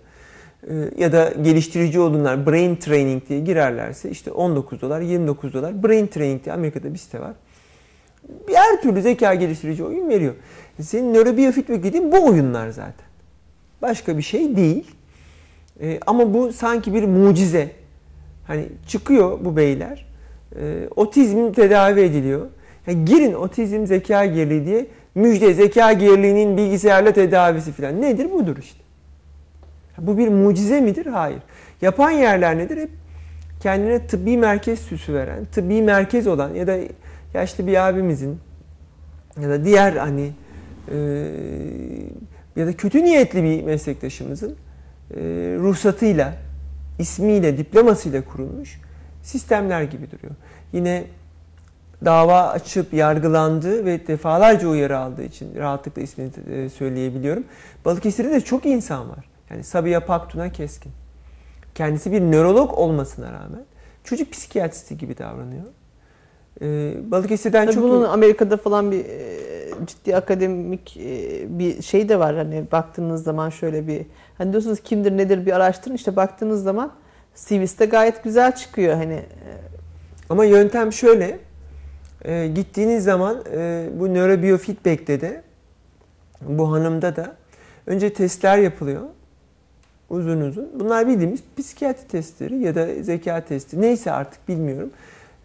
Ee, Ya da geliştirici oyunlar brain training diye girerlerse işte 19 dolar 29 dolar brain training diye Amerika'da bir site var. Her türlü zeka geliştirici oyun veriyor. Senin nörobiofeedback dediğin bu oyunlar zaten. Başka bir şey değil. Ee, ama bu sanki bir mucize. Hani çıkıyor bu beyler. Ee, otizm tedavi ediliyor. Yani girin otizm zeka geriliği diye müjde zeka geriliğinin bilgisayarla tedavisi falan. Nedir budur işte. Bu bir mucize midir? Hayır. Yapan yerler nedir? Hep kendine tıbbi merkez süsü veren, tıbbi merkez olan ya da yaşlı bir abimizin ya da diğer hani e, ya da kötü niyetli bir meslektaşımızın e, ruhsatıyla, ismiyle, diplomasıyla kurulmuş sistemler gibi duruyor. Yine dava açıp yargılandığı ve defalarca uyarı aldığı için rahatlıkla ismini e, söyleyebiliyorum. Balıkesir'de de çok insan var. Yani Sabiha Paktuna Keskin. Kendisi bir nörolog olmasına rağmen çocuk psikiyatristi gibi davranıyor. Ee, Balıkesir'den Tabii çok bunun Amerika'da falan bir e, ciddi akademik e, bir şey de var hani baktığınız zaman şöyle bir hani diyorsunuz kimdir nedir bir araştırın işte baktığınız zaman CV'si de gayet güzel çıkıyor hani e, Ama yöntem şöyle. E, gittiğiniz zaman e, bu nörobiofeedback'te de bu hanımda da önce testler yapılıyor. Uzun uzun. Bunlar bildiğimiz psikiyatri testleri ya da zeka testi. Neyse artık bilmiyorum.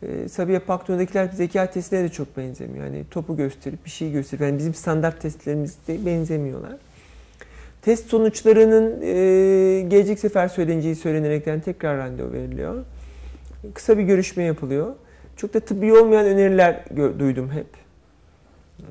E, Sabiha Pakto'dakiler zeka testine de çok benzemiyor. Yani topu gösterip bir şey gösterip yani bizim standart testlerimizde benzemiyorlar. Test sonuçlarının e, gelecek sefer söyleneceği söylenerekten tekrar randevu veriliyor. Kısa bir görüşme yapılıyor. Çok da tıbbi olmayan öneriler duydum hep.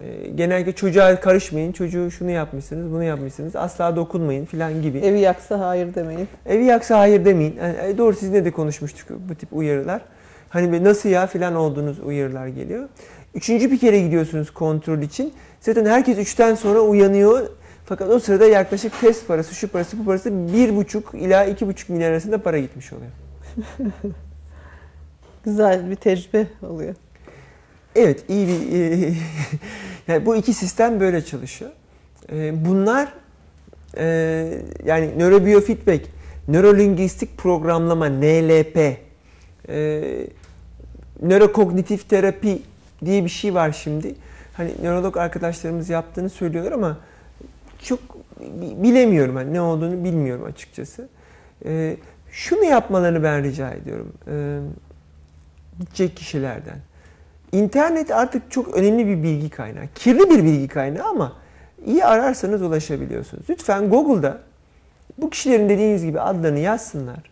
E, genellikle çocuğa karışmayın, çocuğu şunu yapmışsınız, bunu yapmışsınız, asla dokunmayın filan gibi. Evi yaksa hayır demeyin. Evi yaksa hayır demeyin. Yani, e, doğru sizinle de konuşmuştuk bu tip uyarılar. Hani nasıl ya filan olduğunuz uyarılar geliyor. Üçüncü bir kere gidiyorsunuz kontrol için. Zaten herkes üçten sonra uyanıyor. Fakat o sırada yaklaşık test parası, şu parası, bu parası bir buçuk ila iki buçuk milyar arasında para gitmiş oluyor. Güzel bir tecrübe oluyor. Evet, iyi bir... yani bu iki sistem böyle çalışıyor. Bunlar yani nörobiofeedback, nörolingüistik programlama, NLP, nörokognitif terapi diye bir şey var şimdi. Hani nörolog arkadaşlarımız yaptığını söylüyorlar ama çok bilemiyorum. Yani ne olduğunu bilmiyorum açıkçası. Şunu yapmalarını ben rica ediyorum. Gidecek kişilerden. İnternet artık çok önemli bir bilgi kaynağı. Kirli bir bilgi kaynağı ama iyi ararsanız ulaşabiliyorsunuz. Lütfen Google'da bu kişilerin dediğiniz gibi adlarını yazsınlar.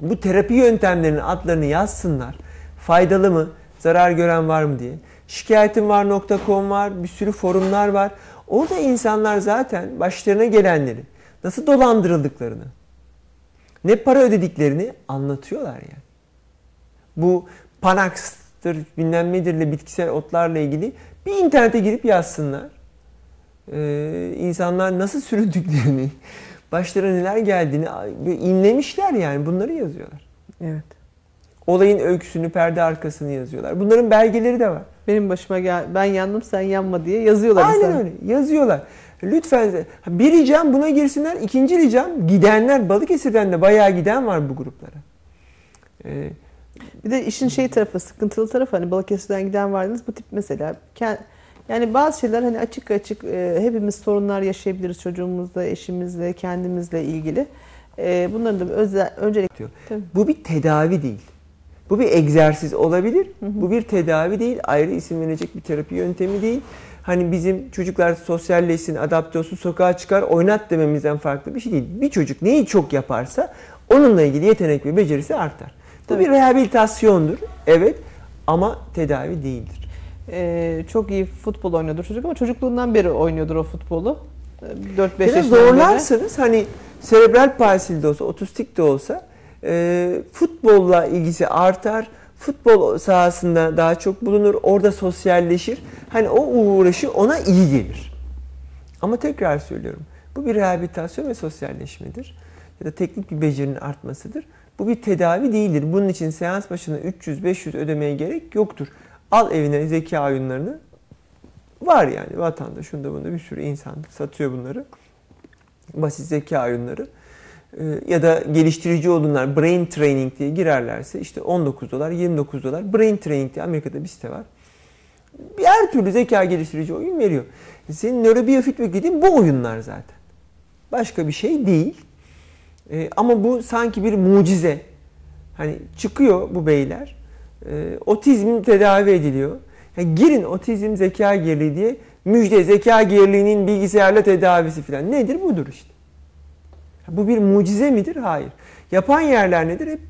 Bu terapi yöntemlerinin adlarını yazsınlar. Faydalı mı, zarar gören var mı diye. Şikayetimvar.com var, bir sürü forumlar var. Orada insanlar zaten başlarına gelenleri, nasıl dolandırıldıklarını, ne para ödediklerini anlatıyorlar yani. Bu Panax'tır, bilmem nedirle bitkisel otlarla ilgili bir internete girip yazsınlar. Ee, insanlar nasıl süründüklerini, başlarına neler geldiğini inlemişler yani bunları yazıyorlar. Evet. Olayın öyküsünü, perde arkasını yazıyorlar. Bunların belgeleri de var. Benim başıma gel, ben yandım sen yanma diye yazıyorlar. Aynen insan. öyle yazıyorlar. Lütfen bir ricam buna girsinler. İkinci ricam gidenler Balıkesir'den de bayağı giden var bu gruplara. Ee, bir de işin şey tarafı, sıkıntılı tarafı hani Balıkesir'den giden vardınız bu tip mesela. Yani bazı şeyler hani açık açık e, hepimiz sorunlar yaşayabiliriz çocuğumuzla, eşimizle, kendimizle ilgili. E, bunların da özel, öncelik diyor. Bu bir tedavi değil. Bu bir egzersiz olabilir. Hı hı. Bu bir tedavi değil. Ayrı isim verecek bir terapi yöntemi değil. Hani bizim çocuklar sosyalleşsin, adapte olsun, sokağa çıkar, oynat dememizden farklı bir şey değil. Bir çocuk neyi çok yaparsa onunla ilgili yetenek ve becerisi artar. Bu bir rehabilitasyondur. Evet ama tedavi değildir. Ee, çok iyi futbol oynuyordur çocuk ama çocukluğundan beri oynuyordur o futbolu. 4-5 yaşında. Zorlarsanız beri. hani serebral palsili de olsa, otistik de olsa e, futbolla ilgisi artar. Futbol sahasında daha çok bulunur. Orada sosyalleşir. Hani o uğraşı ona iyi gelir. Ama tekrar söylüyorum. Bu bir rehabilitasyon ve sosyalleşmedir. Ya da teknik bir becerinin artmasıdır. Bu bir tedavi değildir. Bunun için seans başına 300-500 ödemeye gerek yoktur. Al evine zeka oyunlarını. Var yani vatanda şunda bunda bir sürü insan satıyor bunları. Basit zeka oyunları. Ee, ya da geliştirici oyunlar brain training diye girerlerse işte 19 dolar 29 dolar brain training diye Amerika'da bir site var. Her türlü zeka geliştirici oyun veriyor. Senin nörobiyofeedback dediğin bu oyunlar zaten. Başka bir şey değil. E, ama bu sanki bir mucize. Hani çıkıyor bu beyler. E, otizm tedavi ediliyor. Yani girin otizm zeka geriliği diye müjde zeka geriliğinin bilgisayarla tedavisi falan. Nedir? Budur işte. Bu bir mucize midir? Hayır. Yapan yerler nedir? Hep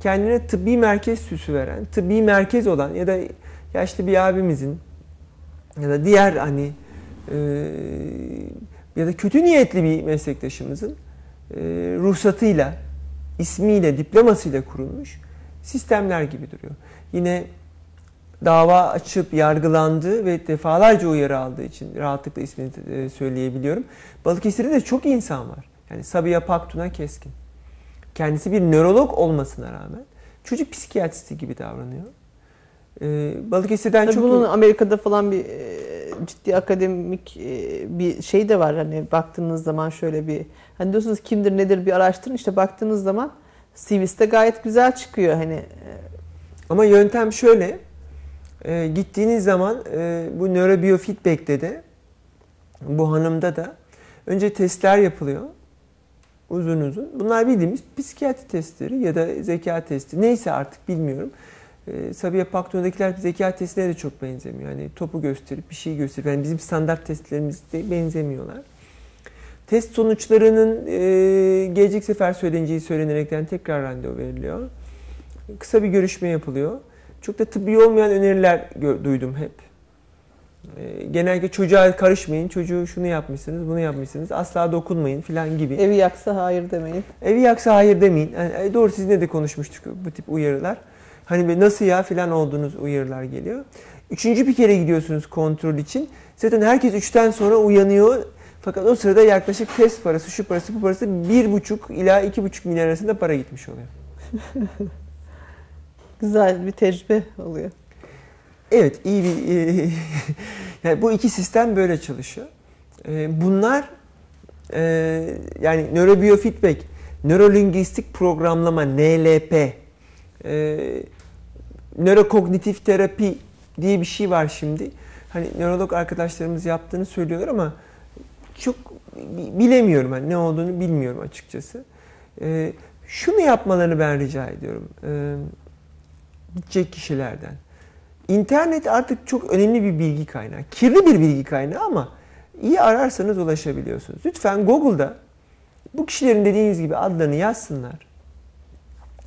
kendine tıbbi merkez süsü veren, tıbbi merkez olan ya da yaşlı bir abimizin ya da diğer hani e, ya da kötü niyetli bir meslektaşımızın e, ruhsatıyla, ismiyle, diplomasıyla kurulmuş sistemler gibi duruyor. Yine dava açıp yargılandığı ve defalarca uyarı aldığı için rahatlıkla ismini e, söyleyebiliyorum. Balıkesir'de de çok insan var. Yani Sabiha Paktuna Keskin. Kendisi bir nörolog olmasına rağmen çocuk psikiyatristi gibi davranıyor. Ee, Balıkesir'den Tabii çok... Bunun Amerika'da falan bir ciddi akademik bir şey de var. Hani baktığınız zaman şöyle bir Hani diyorsunuz kimdir nedir bir araştırın işte baktığınız zaman CV'si gayet güzel çıkıyor hani. Ama yöntem şöyle. E, gittiğiniz zaman e, bu nörobiofeedback'te de bu hanımda da önce testler yapılıyor. Uzun uzun. Bunlar bildiğimiz psikiyatri testleri ya da zeka testi. Neyse artık bilmiyorum. E, Sabiha Pakto'dakiler zeka testine de çok benzemiyor. Yani topu gösterip bir şey gösterip yani bizim standart testlerimizde benzemiyorlar. Test sonuçlarının e, gelecek sefer söyleneceği söylenerekten tekrar randevu veriliyor. Kısa bir görüşme yapılıyor. Çok da tıbbi olmayan öneriler duydum hep. E, genellikle çocuğa karışmayın, çocuğu şunu yapmışsınız, bunu yapmışsınız, asla dokunmayın filan gibi. Evi yaksa hayır demeyin. Evi yaksa hayır demeyin. Yani, e, doğru sizinle de konuşmuştuk bu tip uyarılar. Hani nasıl ya filan olduğunuz uyarılar geliyor. Üçüncü bir kere gidiyorsunuz kontrol için. Zaten herkes üçten sonra uyanıyor. Fakat o sırada yaklaşık test parası, şu parası, bu parası bir buçuk ila iki buçuk milyar arasında para gitmiş oluyor. Güzel bir tecrübe oluyor. Evet, iyi bir... yani bu iki sistem böyle çalışıyor. Bunlar yani nörobiofeedback, nörolingüistik programlama, NLP, nörokognitif terapi diye bir şey var şimdi. Hani nörolog arkadaşlarımız yaptığını söylüyorlar ama çok bilemiyorum. Yani ne olduğunu bilmiyorum açıkçası. Şunu yapmalarını ben rica ediyorum. Gidecek kişilerden. İnternet artık çok önemli bir bilgi kaynağı. Kirli bir bilgi kaynağı ama iyi ararsanız ulaşabiliyorsunuz. Lütfen Google'da bu kişilerin dediğiniz gibi adlarını yazsınlar.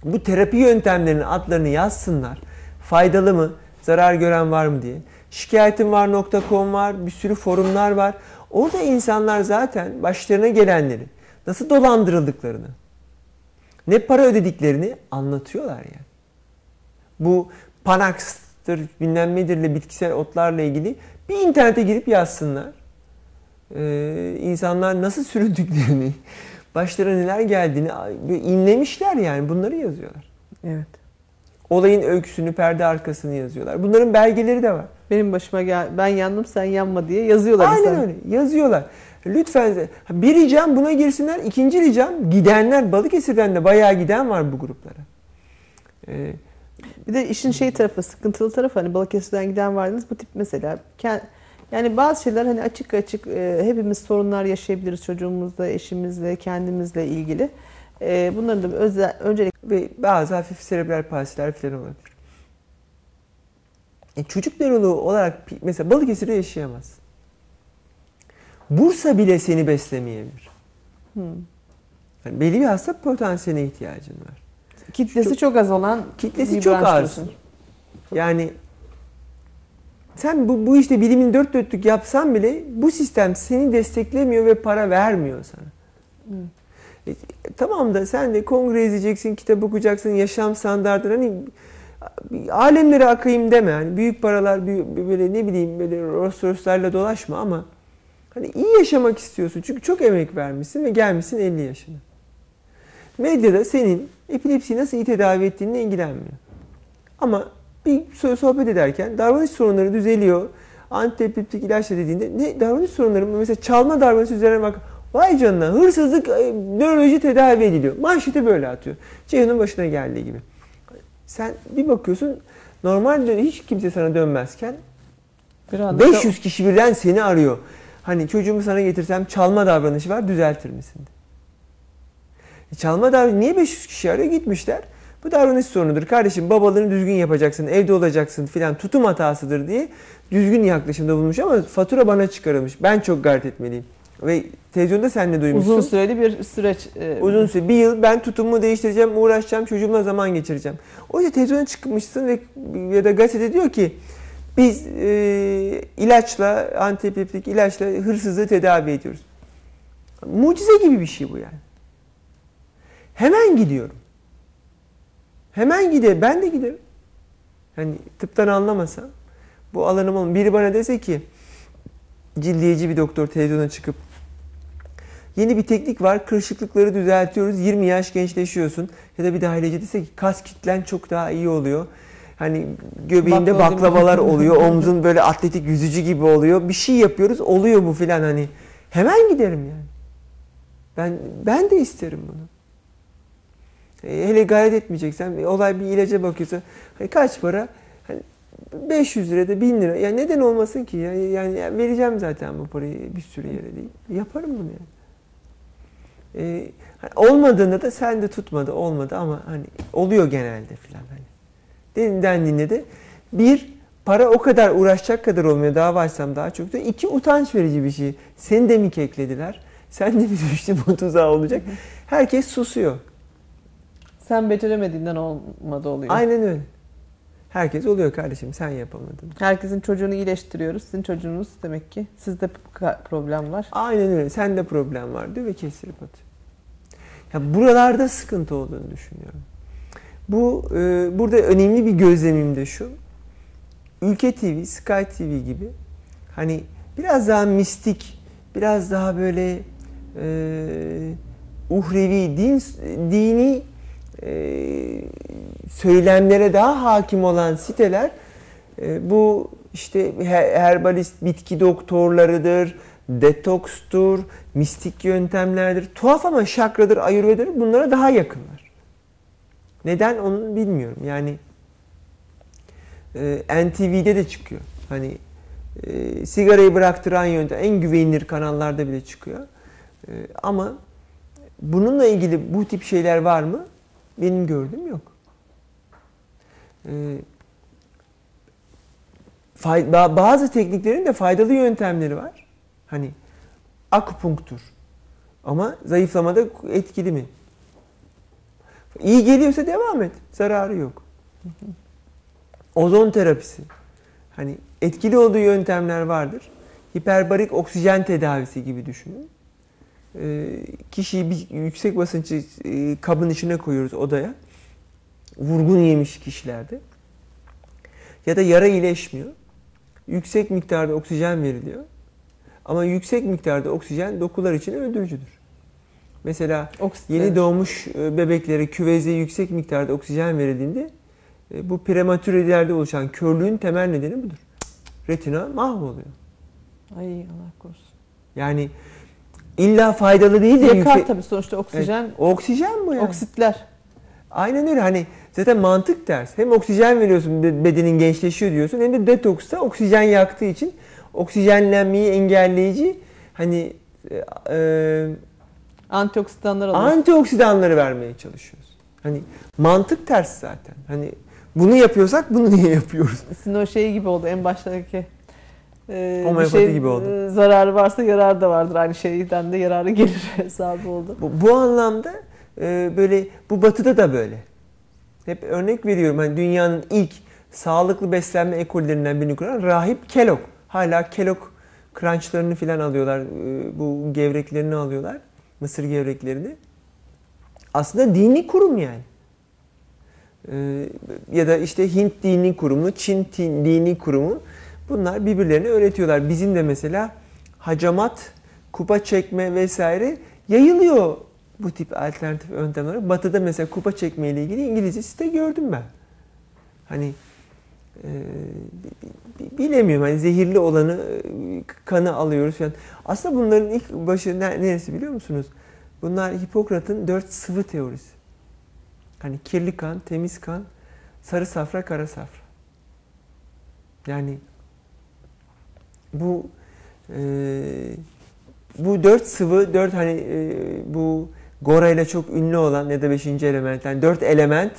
Bu terapi yöntemlerinin adlarını yazsınlar. Faydalı mı, zarar gören var mı diye. Şikayetimvar.com var, bir sürü forumlar var. Orada insanlar zaten başlarına gelenleri, nasıl dolandırıldıklarını, ne para ödediklerini anlatıyorlar yani. Bu Panax'tır, bilmem nedirle bitkisel otlarla ilgili bir internete girip yazsınlar. Ee, insanlar nasıl süründüklerini, başlarına neler geldiğini inlemişler yani bunları yazıyorlar. Evet. Olayın öyküsünü, perde arkasını yazıyorlar. Bunların belgeleri de var. Benim başıma gel, ben yandım sen yanma diye yazıyorlar. Aynen öyle yazıyorlar. Lütfen bir ricam buna girsinler. İkinci ricam gidenler Balıkesir'den de bayağı giden var bu gruplara. Ee, bir de işin şey tarafı, sıkıntılı tarafı hani Balıkesir'den giden vardınız bu tip mesela. Yani bazı şeyler hani açık açık e, hepimiz sorunlar yaşayabiliriz çocuğumuzla, eşimizle, kendimizle ilgili. E, bunların da özel, öncelik ve bazı hafif serebral palsiler falan olabilir. E, çocuk nöroloğu olarak mesela Balıkesir'de yaşayamaz. Bursa bile seni beslemeyebilir. Hmm. Yani belli bir hasta potansiyeline ihtiyacın var. Kitlesi çok, çok az olan kitlesi çok az. Diyorsun. Yani sen bu, bu işte bilimin dört dörtlük yapsan bile bu sistem seni desteklemiyor ve para vermiyor sana. Hmm. E, tamam da sen de kongre izleyeceksin, kitap okuyacaksın, yaşam standartları hani alemlere akayım deme. Hani büyük paralar büyük, böyle ne bileyim böyle Rolls Royce'larla dolaşma ama hani iyi yaşamak istiyorsun. Çünkü çok emek vermişsin ve gelmişsin 50 yaşına. Medyada senin epilepsiyi nasıl iyi tedavi ettiğinle ilgilenmiyor. Ama bir sohbet ederken davranış sorunları düzeliyor. Antiepileptik ilaçla dediğinde ne davranış sorunları mesela çalma davranış üzerine bak Vay canına hırsızlık e, nöroloji tedavi ediliyor. Manşeti böyle atıyor. Ceyhun'un başına geldiği gibi. Sen bir bakıyorsun normalde hiç kimse sana dönmezken 500 kişi birden seni arıyor. Hani çocuğumu sana getirsem çalma davranışı var düzeltir misin? E çalma davranışı niye 500 kişi arıyor? Gitmişler. Bu davranış sorunudur. Kardeşim babalığını düzgün yapacaksın, evde olacaksın filan tutum hatasıdır diye düzgün yaklaşımda bulmuş ama fatura bana çıkarılmış. Ben çok gayret etmeliyim. Ve televizyonda sen ne duymuşsun? Uzun süreli bir süreç. E, Uzun süre. Bir yıl ben tutumumu değiştireceğim, uğraşacağım, çocuğumla zaman geçireceğim. O yüzden televizyona çıkmışsın ve ya da gazete diyor ki biz e, ilaçla, antiepileptik ilaçla hırsızlığı tedavi ediyoruz. Mucize gibi bir şey bu yani. Hemen gidiyorum. Hemen giderim. Ben de giderim. Yani tıptan anlamasam. Bu alanım olun. Biri bana dese ki cildiyeci bir doktor televizyona çıkıp Yeni bir teknik var. Kırışıklıkları düzeltiyoruz. 20 yaş gençleşiyorsun. Ya da bir dahileci dese ki kas kitlen çok daha iyi oluyor. Hani göbeğinde Baklava baklavalar oluyor. Omzun böyle atletik yüzücü gibi oluyor. Bir şey yapıyoruz. Oluyor bu filan hani. Hemen giderim yani. Ben ben de isterim bunu. E, hele gayret etmeyeceksen olay bir ilaca bakıyorsa hani kaç para? Hani 500 lira da 1000 lira. Ya neden olmasın ki? Ya, yani ya vereceğim zaten bu parayı bir sürü yere değil. Yaparım bunu yani. Ee, hani olmadığında da sen de tutmadı olmadı ama hani oluyor genelde filan hani. Dendiğinde de bir para o kadar uğraşacak kadar olmuyor daha başsam daha çok da. iki utanç verici bir şey. Seni de mi keklediler? Sen de mi düştün bu tuzağa olacak? Herkes susuyor. Sen beceremediğinden olmadı oluyor. Aynen öyle. Herkes oluyor kardeşim sen yapamadın. Herkesin çocuğunu iyileştiriyoruz. Sizin çocuğunuz demek ki sizde problem var. Aynen öyle. Sende problem var diyor ve kestirip atıyor. Ya buralarda sıkıntı olduğunu düşünüyorum. Bu e, burada önemli bir gözlemim de şu. Ülke TV, Sky TV gibi hani biraz daha mistik, biraz daha böyle e, uhrevi, din, dini e, söylemlere daha hakim olan siteler e, bu işte herbalist bitki doktorlarıdır, detokstur, mistik yöntemlerdir. Tuhaf ama şakradır, ayurvedadır bunlara daha yakınlar. Neden onu bilmiyorum. Yani e, NTV'de de çıkıyor. Hani e, sigarayı bıraktıran yöntem en güvenilir kanallarda bile çıkıyor. E, ama bununla ilgili bu tip şeyler var mı? Benim gördüğüm yok. Ee, bazı tekniklerin de faydalı yöntemleri var. Hani akupunktur. Ama zayıflamada etkili mi? İyi geliyorsa devam et. Zararı yok. Ozon terapisi. Hani etkili olduğu yöntemler vardır. Hiperbarik oksijen tedavisi gibi düşünün. Ee, kişiyi bir yüksek basınçlı e, kabın içine koyuyoruz odaya. Vurgun yemiş kişilerde. Ya da yara iyileşmiyor. Yüksek miktarda oksijen veriliyor. Ama yüksek miktarda oksijen dokular için öldürücüdür. Mesela Oksijen. yeni doğmuş e, bebeklere küveze yüksek miktarda oksijen verildiğinde e, bu prematürelerde oluşan körlüğün temel nedeni budur. Retina mahvoluyor. Ay Allah korusun. Yani İlla faydalı değil de Yakar yüksek... tabii sonuçta oksijen. Evet, oksijen bu yani. Oksitler. Aynen öyle hani zaten mantık ders. Hem oksijen veriyorsun bedenin gençleşiyor diyorsun hem de detoksta oksijen yaktığı için oksijenlenmeyi engelleyici hani e, e antioksidanlar alıyorsun. Antioksidanları vermeye çalışıyoruz. Hani mantık ters zaten. Hani bunu yapıyorsak bunu niye yapıyoruz? Sizin o şey gibi oldu en baştaki e, Homeopati şey, gibi oldu. E, zararı varsa yararı da vardır. Aynı şeyden de yararı gelir hesabı oldu. Bu, bu anlamda e, böyle bu batıda da böyle. Hep örnek veriyorum. Hani dünyanın ilk sağlıklı beslenme ekollerinden birini kuran rahip Kellogg. Hala Kellogg crunchlarını filan alıyorlar. E, bu gevreklerini alıyorlar. Mısır gevreklerini. Aslında dini kurum yani. E, ya da işte Hint dini kurumu, Çin dini kurumu Bunlar birbirlerine öğretiyorlar. Bizim de mesela hacamat, kupa çekme vesaire yayılıyor bu tip alternatif yöntemler. Batı'da mesela kupa çekme ile ilgili İngilizce site gördüm ben. Hani e, bilemiyorum hani zehirli olanı e, kanı alıyoruz falan. Aslında bunların ilk başı neresi biliyor musunuz? Bunlar Hipokrat'ın dört sıvı teorisi. Hani kirli kan, temiz kan, sarı safra, kara safra. Yani bu e, bu dört sıvı, dört hani e, bu Gora ile çok ünlü olan ya da beşinci element, yani dört element,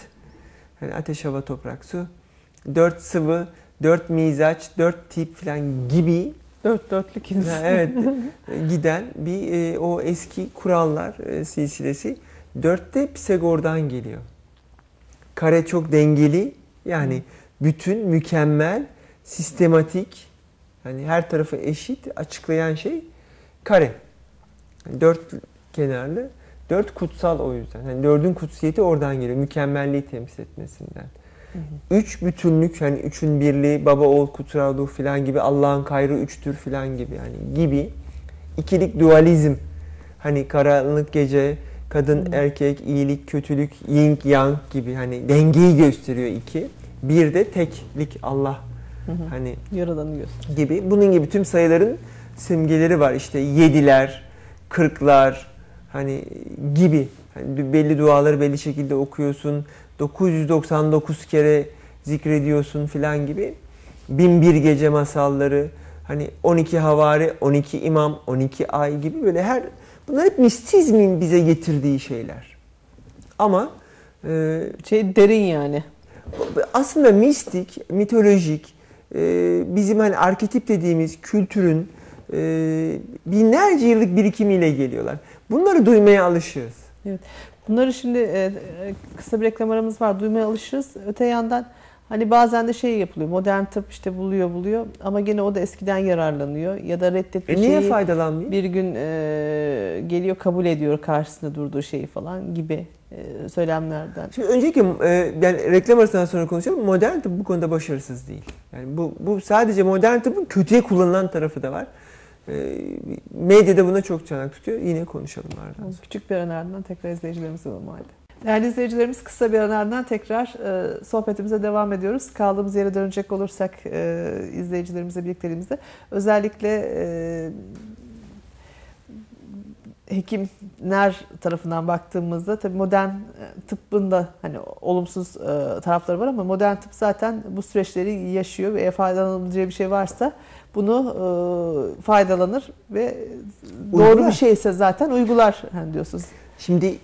hani ateş, hava, toprak, su, dört sıvı, dört mizaç, dört tip falan gibi Dört dörtlük insan. evet giden bir e, o eski kurallar e, silsilesi dörtte Pisagor'dan geliyor. Kare çok dengeli yani bütün mükemmel sistematik yani her tarafı eşit açıklayan şey kare. Yani dört kenarlı. Dört kutsal o yüzden. Yani dördün kutsiyeti oradan geliyor. Mükemmelliği temsil etmesinden. Hı hı. Üç bütünlük hani üçün birliği, baba oğul kutsal ruh falan gibi Allah'ın kayrı üçtür falan gibi yani gibi. ikilik dualizm. Hani karanlık gece, kadın hı. erkek, iyilik, kötülük, yin yang gibi hani dengeyi gösteriyor iki. Bir de teklik Allah. Hani yaradanı göster. Gibi. Bunun gibi tüm sayıların simgeleri var. İşte yediler, kırklar hani gibi. Hani belli duaları belli şekilde okuyorsun. 999 kere zikrediyorsun filan gibi. Binbir Gece masalları, hani 12 havari, 12 imam, 12 ay gibi böyle her bunlar hep mistizmin bize getirdiği şeyler. Ama e, Şey derin yani. aslında mistik, mitolojik, e, bizim hani arketip dediğimiz kültürün e, binlerce yıllık birikimiyle geliyorlar. Bunları duymaya alışığız. Bunları şimdi e, e, kısa bir reklam aramız var. Duymaya alışırız. Öte yandan hani bazen de şey yapılıyor. Modern tıp işte buluyor buluyor ama gene o da eskiden yararlanıyor ya da reddettiği E niye şeyi faydalanmayayım? bir gün e, geliyor kabul ediyor karşısında durduğu şeyi falan gibi e, söylemlerden. Şimdi önceki e, yani reklam arasından sonra konuşalım. Modern tıp bu konuda başarısız değil. Yani bu bu sadece modern tıbbın kötüye kullanılan tarafı da var. E, medyada buna çok çanak tutuyor. Yine konuşalım ardından. Küçük bir ardından tekrar izleyicilerimize halde. Değerli izleyicilerimiz kısa bir aranın ardından tekrar e, sohbetimize devam ediyoruz. Kaldığımız yere dönecek olursak e, izleyicilerimizle birlikteliğimizde özellikle e, hekimler tarafından baktığımızda tabii modern e, tıbbın da hani olumsuz e, tarafları var ama modern tıp zaten bu süreçleri yaşıyor ve faydalanabileceği bir şey varsa bunu e, faydalanır ve doğru Uygular. bir şeyse zaten uygular hani diyorsunuz. Şimdi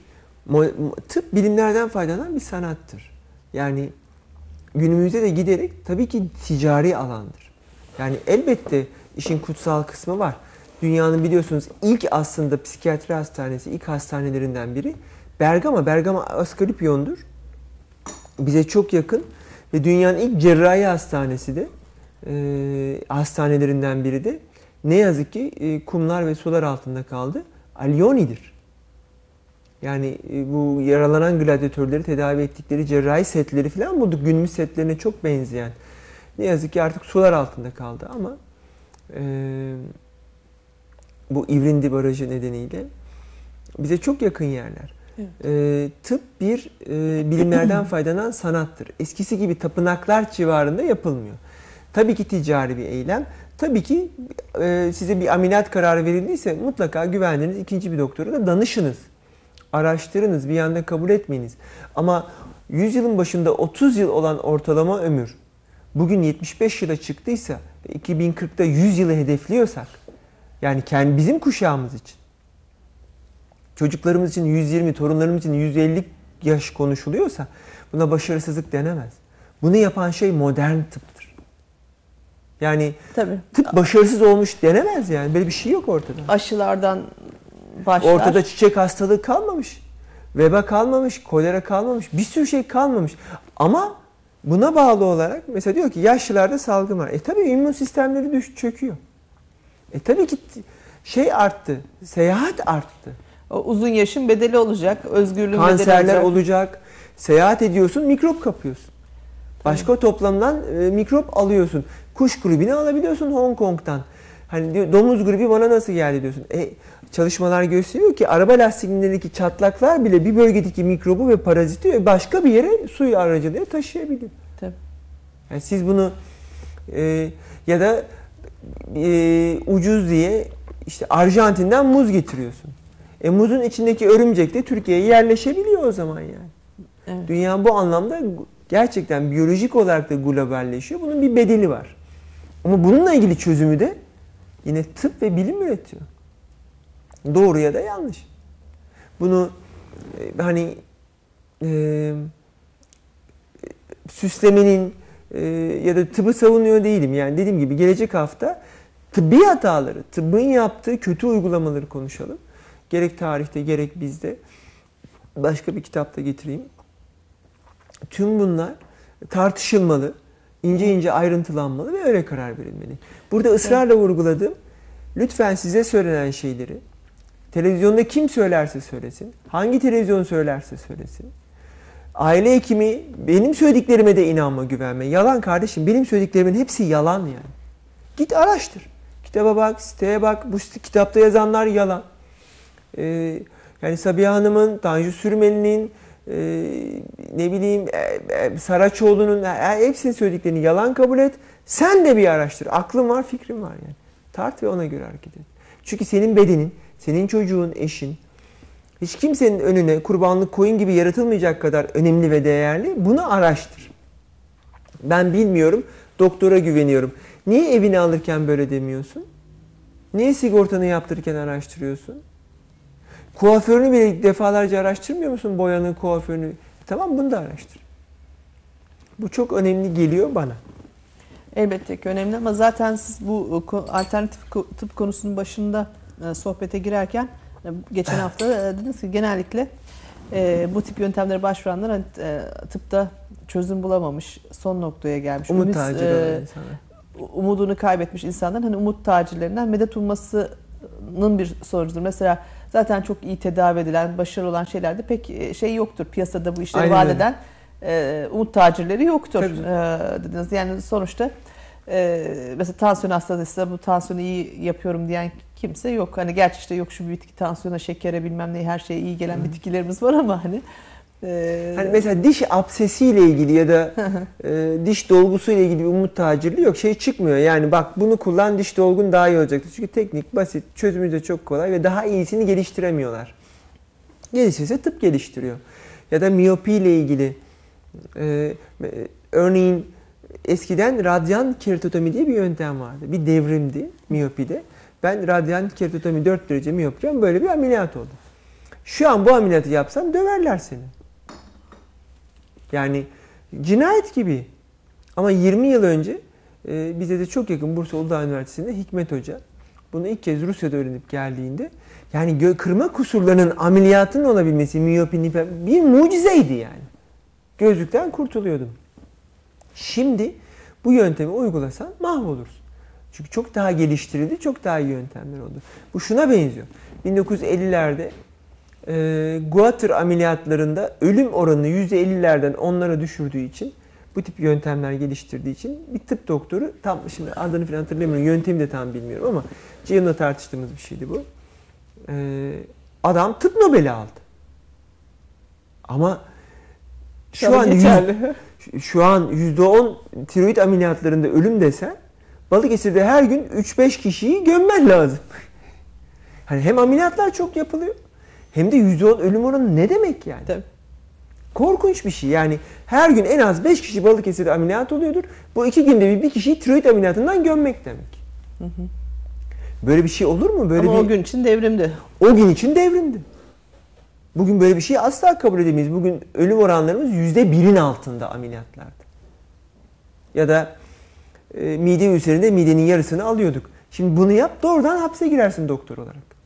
tıp bilimlerden faydalanan bir sanattır. Yani günümüzde de giderek tabii ki ticari alandır. Yani elbette işin kutsal kısmı var. Dünyanın biliyorsunuz ilk aslında psikiyatri hastanesi, ilk hastanelerinden biri Bergama. Bergama Asclepios'dur. Bize çok yakın ve dünyanın ilk cerrahi hastanesi de e, hastanelerinden biri de ne yazık ki e, kumlar ve sular altında kaldı. Alioni'dir. Yani e, bu yaralanan gladyatörleri tedavi ettikleri cerrahi setleri falan bulduk. Günümüz setlerine çok benzeyen. Ne yazık ki artık sular altında kaldı ama e, bu İvrindi Barajı nedeniyle bize çok yakın yerler. Evet. E, tıp bir e, bilimlerden faydalanan sanattır. Eskisi gibi tapınaklar civarında yapılmıyor. Tabii ki ticari bir eylem. Tabii ki e, size bir ameliyat kararı verildiyse mutlaka güvendiğiniz ikinci bir doktora da danışınız. Araştırınız, bir anda kabul etmeyiniz. Ama 100 yılın başında 30 yıl olan ortalama ömür bugün 75 yıla çıktıysa ve 2040'da 100 yılı hedefliyorsak yani kendi bizim kuşağımız için çocuklarımız için 120, torunlarımız için 150 yaş konuşuluyorsa buna başarısızlık denemez. Bunu yapan şey modern tıptır. Yani Tabii. tıp başarısız olmuş denemez yani. Böyle bir şey yok ortada. Aşılardan başlar. Ortada çiçek hastalığı kalmamış. Veba kalmamış, kolera kalmamış, bir sürü şey kalmamış. Ama buna bağlı olarak mesela diyor ki yaşlılarda salgın var. E tabii immün sistemleri düş çöküyor. E tabii ki şey arttı, seyahat arttı. O uzun yaşın bedeli olacak, özgürlüğün bedeli Kanserler olacak. olacak. Seyahat ediyorsun, mikrop kapıyorsun. Başka toplamdan e, mikrop alıyorsun. Kuş gribini alabiliyorsun Hong Kong'dan. Hani diyor, domuz gribi bana nasıl geldi diyorsun. E, çalışmalar gösteriyor ki araba lastiklerindeki çatlaklar bile bir bölgedeki mikrobu ve paraziti başka bir yere suyu aracılığıyla taşıyabiliyor. Tabii. Yani siz bunu e, ya da e, ucuz diye işte Arjantin'den muz getiriyorsun. E muzun içindeki örümcek de Türkiye'ye yerleşebiliyor o zaman yani. Evet. Dünya bu anlamda gerçekten biyolojik olarak da globalleşiyor. Bunun bir bedeli var. Ama bununla ilgili çözümü de yine tıp ve bilim üretiyor. Doğru ya da yanlış. Bunu e, hani e, süslemenin e, ya da tıbbı savunuyor değilim. Yani dediğim gibi gelecek hafta tıbbi hataları, tıbbın yaptığı kötü uygulamaları konuşalım. Gerek tarihte gerek bizde. Başka bir kitapta getireyim. Tüm bunlar tartışılmalı, ince ince ayrıntılanmalı ve öyle karar verilmeli. Burada ısrarla vurguladığım, lütfen size söylenen şeyleri, televizyonda kim söylerse söylesin, hangi televizyon söylerse söylesin, aile hekimi benim söylediklerime de inanma, güvenme. Yalan kardeşim, benim söylediklerimin hepsi yalan yani. Git araştır. Kitaba bak, siteye bak, bu kitapta yazanlar yalan. Ee, yani Sabiha Hanım'ın, Tanju Sürmeli'nin, e, ne bileyim e, e, Saraçoğlu'nun e, hepsinin söylediklerini yalan kabul et. Sen de bir araştır. Aklın var, fikrin var yani. Tart ve ona göre hareket et. Çünkü senin bedenin, senin çocuğun, eşin hiç kimsenin önüne kurbanlık koyun gibi yaratılmayacak kadar önemli ve değerli. Bunu araştır. Ben bilmiyorum. Doktora güveniyorum. Niye evini alırken böyle demiyorsun? Niye sigortanı yaptırırken araştırıyorsun? Kuaförünü bile defalarca araştırmıyor musun? Boyanı, kuaförünü. Tamam bunu da araştır. Bu çok önemli geliyor bana. Elbette ki önemli ama zaten siz bu ko- alternatif tıp konusunun başında e, sohbete girerken e, geçen hafta e, dediniz ki genellikle e, bu tip yöntemlere başvuranlar hani, e, tıpta çözüm bulamamış, son noktaya gelmiş. Umut ümit, taciri e, umudunu kaybetmiş insanların hani umut tacirlerinden medet ummasının bir sonucudur. Mesela zaten çok iyi tedavi edilen, başarılı olan şeylerde pek e, şey yoktur. Piyasada bu işleri Aynen vaat eden e, umut tacirleri yoktur e, dediniz. Yani sonuçta e, mesela tansiyon hastasıysa bu tansiyonu iyi yapıyorum diyen kimse yok. Hani gerçi işte yok şu bitki tansiyona, şekere bilmem ne her şeye iyi gelen bitkilerimiz var ama hani e, Hani mesela diş absesiyle ilgili ya da e, diş dolgusuyla ilgili bir umut tacirliği yok. Şey çıkmıyor. Yani bak bunu kullan diş dolgun daha iyi olacaktır. Çünkü teknik, basit, çözümü de çok kolay ve daha iyisini geliştiremiyorlar. Gelişirse tıp geliştiriyor. Ya da miyopi ile ilgili e, e, örneğin eskiden radyan keratotomi diye bir yöntem vardı. Bir devrimdi miyopide. Ben radyan keratotomi 4 derece miyopken böyle bir ameliyat oldum. Şu an bu ameliyatı yapsan döverler seni. Yani cinayet gibi. Ama 20 yıl önce e, bize de çok yakın Bursa Uludağ Üniversitesi'nde Hikmet Hoca bunu ilk kez Rusya'da öğrenip geldiğinde yani gö- kırma kusurlarının ameliyatının olabilmesi miyopi nipe- bir mucizeydi yani. Gözlükten kurtuluyordum. Şimdi bu yöntemi uygulasan mahvolursun. Çünkü çok daha geliştirildi, çok daha iyi yöntemler oldu. Bu şuna benziyor. 1950'lerde e, guatr ameliyatlarında ölüm oranını %50'lerden onlara düşürdüğü için bu tip yöntemler geliştirdiği için bir tıp doktoru tam şimdi adını falan hatırlamıyorum yöntemi de tam bilmiyorum ama Ceyhun'la tartıştığımız bir şeydi bu. E, adam tıp Nobel'i aldı. Ama şu an. Şu an %10 tiroid ameliyatlarında ölüm desen Balıkesir'de her gün 3-5 kişiyi gömmen lazım. Hani hem ameliyatlar çok yapılıyor hem de %10 ölüm oranı ne demek yani? Tabii. Korkunç bir şey. Yani her gün en az 5 kişi Balıkesir'de ameliyat oluyordur. Bu iki günde bir, bir kişiyi tiroid ameliyatından gömmek demek. Böyle bir şey olur mu? Böyle ama bir, o gün için devrimdi. o gün için devrimdi. Bugün böyle bir şeyi asla kabul edemeyiz. Bugün ölüm oranlarımız yüzde birin altında ameliyatlarda. Ya da e, mide ülserinde midenin yarısını alıyorduk. Şimdi bunu yap doğrudan hapse girersin doktor olarak.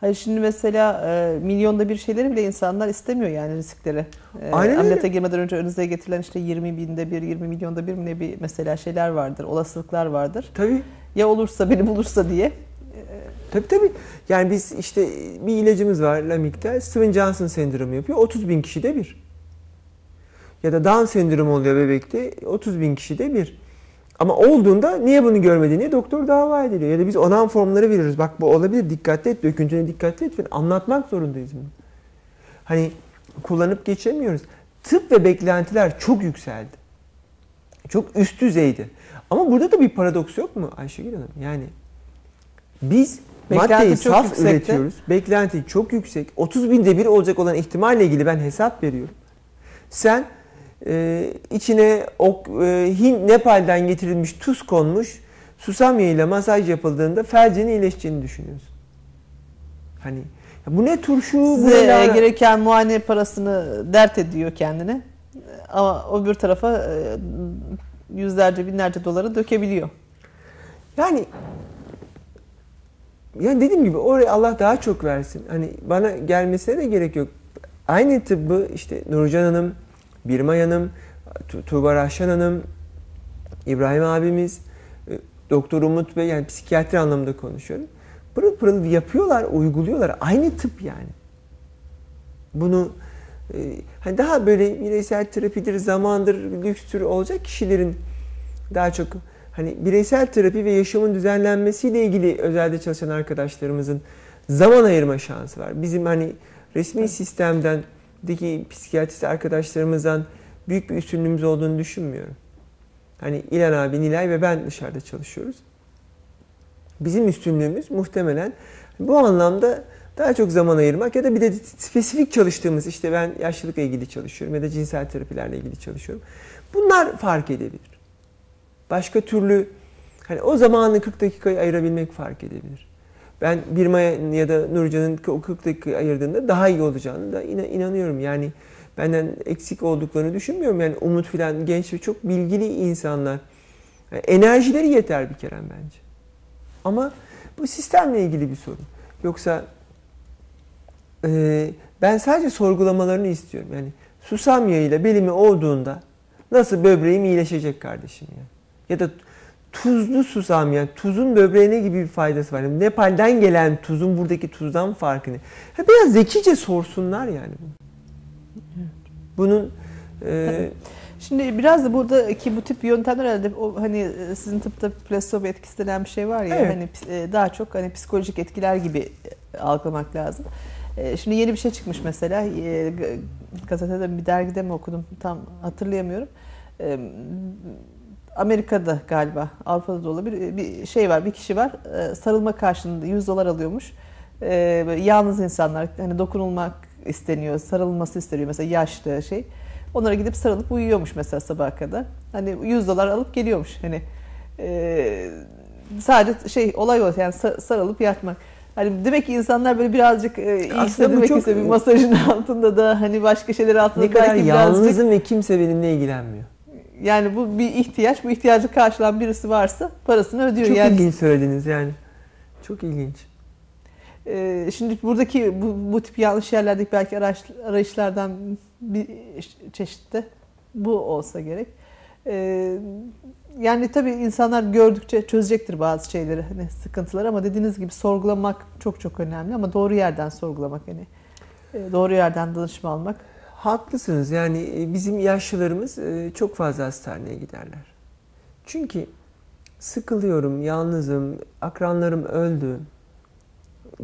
Hayır şimdi mesela e, milyonda bir şeyleri bile insanlar istemiyor yani riskleri. E, Aynen öyle. ameliyata girmeden önce önünüze getirilen işte 20 binde bir, 20 milyonda bir ne bir mesela şeyler vardır, olasılıklar vardır. Tabii. Ya olursa beni bulursa diye. Tabii tabii. Yani biz işte bir ilacımız var Lamictal. Steven Johnson sendromu yapıyor. 30 bin kişide bir. Ya da Down sendromu oluyor bebekte. 30 bin kişide bir. Ama olduğunda niye bunu görmedi diye doktor dava ediliyor. Ya da biz onan formları veriyoruz. Bak bu olabilir dikkatli et, döküntüne dikkatli et. falan. Anlatmak zorundayız bunu. Hani kullanıp geçemiyoruz. Tıp ve beklentiler çok yükseldi. Çok üst düzeydi. Ama burada da bir paradoks yok mu Ayşegül Hanım? Yani biz Beklenti maddeyi saf üretiyoruz. Beklenti çok yüksek. 30 binde bir olacak olan ihtimalle ilgili ben hesap veriyorum. Sen e, içine ok, e, Hint, Nepal'den getirilmiş tuz konmuş susam yağıyla masaj yapıldığında felcinin iyileşeceğini düşünüyorsun. Hani ya bu ne turşu, bu Size ne e, gereken muayene parasını dert ediyor kendine. Ama öbür tarafa e, yüzlerce binlerce doları dökebiliyor. Yani yani dediğim gibi oraya Allah daha çok versin. Hani bana gelmesine de gerek yok. Aynı tıbbı işte Nurcan Hanım, Birmay Hanım, Tu- Tuğba Rahşan Hanım, İbrahim abimiz, e, Doktor Umut Bey yani psikiyatri anlamında konuşuyorum. Pırıl pırıl yapıyorlar, uyguluyorlar. Aynı tıp yani. Bunu e, hani daha böyle bireysel terapidir, zamandır, lükstür olacak kişilerin daha çok hani bireysel terapi ve yaşamın düzenlenmesiyle ilgili özelde çalışan arkadaşlarımızın zaman ayırma şansı var. Bizim hani resmi sistemden deki psikiyatrist arkadaşlarımızdan büyük bir üstünlüğümüz olduğunu düşünmüyorum. Hani İlhan abi, Nilay ve ben dışarıda çalışıyoruz. Bizim üstünlüğümüz muhtemelen bu anlamda daha çok zaman ayırmak ya da bir de spesifik çalıştığımız işte ben yaşlılıkla ilgili çalışıyorum ya da cinsel terapilerle ilgili çalışıyorum. Bunlar fark edebilir. Başka türlü hani o zamanı 40 dakikayı ayırabilmek fark edebilir. Ben Birma'ya ya da Nurcan'ın o 40 dakikayı ayırdığında daha iyi olacağını da inanıyorum. Yani benden eksik olduklarını düşünmüyorum. Yani Umut filan genç ve çok bilgili insanlar. Yani enerjileri yeter bir kere bence. Ama bu sistemle ilgili bir sorun. Yoksa e, ben sadece sorgulamalarını istiyorum. Yani susam yağıyla belimi olduğunda nasıl böbreğim iyileşecek kardeşim ya. Ya da tuzlu susam yani tuzun böbreğine gibi bir faydası var. Yani Nepal'den gelen tuzun buradaki tuzdan farkı ne? Ha, biraz zekice sorsunlar yani. Bunun e, Şimdi biraz da buradaki bu tip yöntemler herhalde o hani e, sizin tıpta plasebo etkisi denen bir şey var ya Evet. hani e, daha çok hani psikolojik etkiler gibi e, algılamak lazım. Şimdi yeni bir şey çıkmış mesela gazetede bir dergide mi okudum tam hatırlayamıyorum. Amerika'da galiba Avrupa'da da olabilir bir şey var bir kişi var e, sarılma karşılığında 100 dolar alıyormuş. E, böyle yalnız insanlar hani dokunulmak isteniyor sarılması isteniyor mesela yaşlı şey. Onlara gidip sarılıp uyuyormuş mesela sabaha kadar. Hani 100 dolar alıp geliyormuş. Hani e, sadece şey olay o yani sa- sarılıp yatmak. Hani demek ki insanlar böyle birazcık e, iyi hissetmek çok- istiyor. Bir masajın altında da hani başka şeyler altında ne kadar belki birazcık yalnızım ve kimse benimle ilgilenmiyor. Yani bu bir ihtiyaç. Bu ihtiyacı karşılayan birisi varsa parasını ödüyor. Çok yani ilginç söylediniz yani. Çok ilginç. e, şimdi buradaki bu, bu tip yanlış yerlerdeki belki araç, arayışlardan bir çeşitte bu olsa gerek. E, yani tabii insanlar gördükçe çözecektir bazı şeyleri, hani sıkıntıları ama dediğiniz gibi sorgulamak çok çok önemli ama doğru yerden sorgulamak hani doğru yerden danışma almak. Haklısınız. Yani e, bizim yaşlılarımız e, çok fazla hastaneye giderler. Çünkü sıkılıyorum, yalnızım, akranlarım öldü.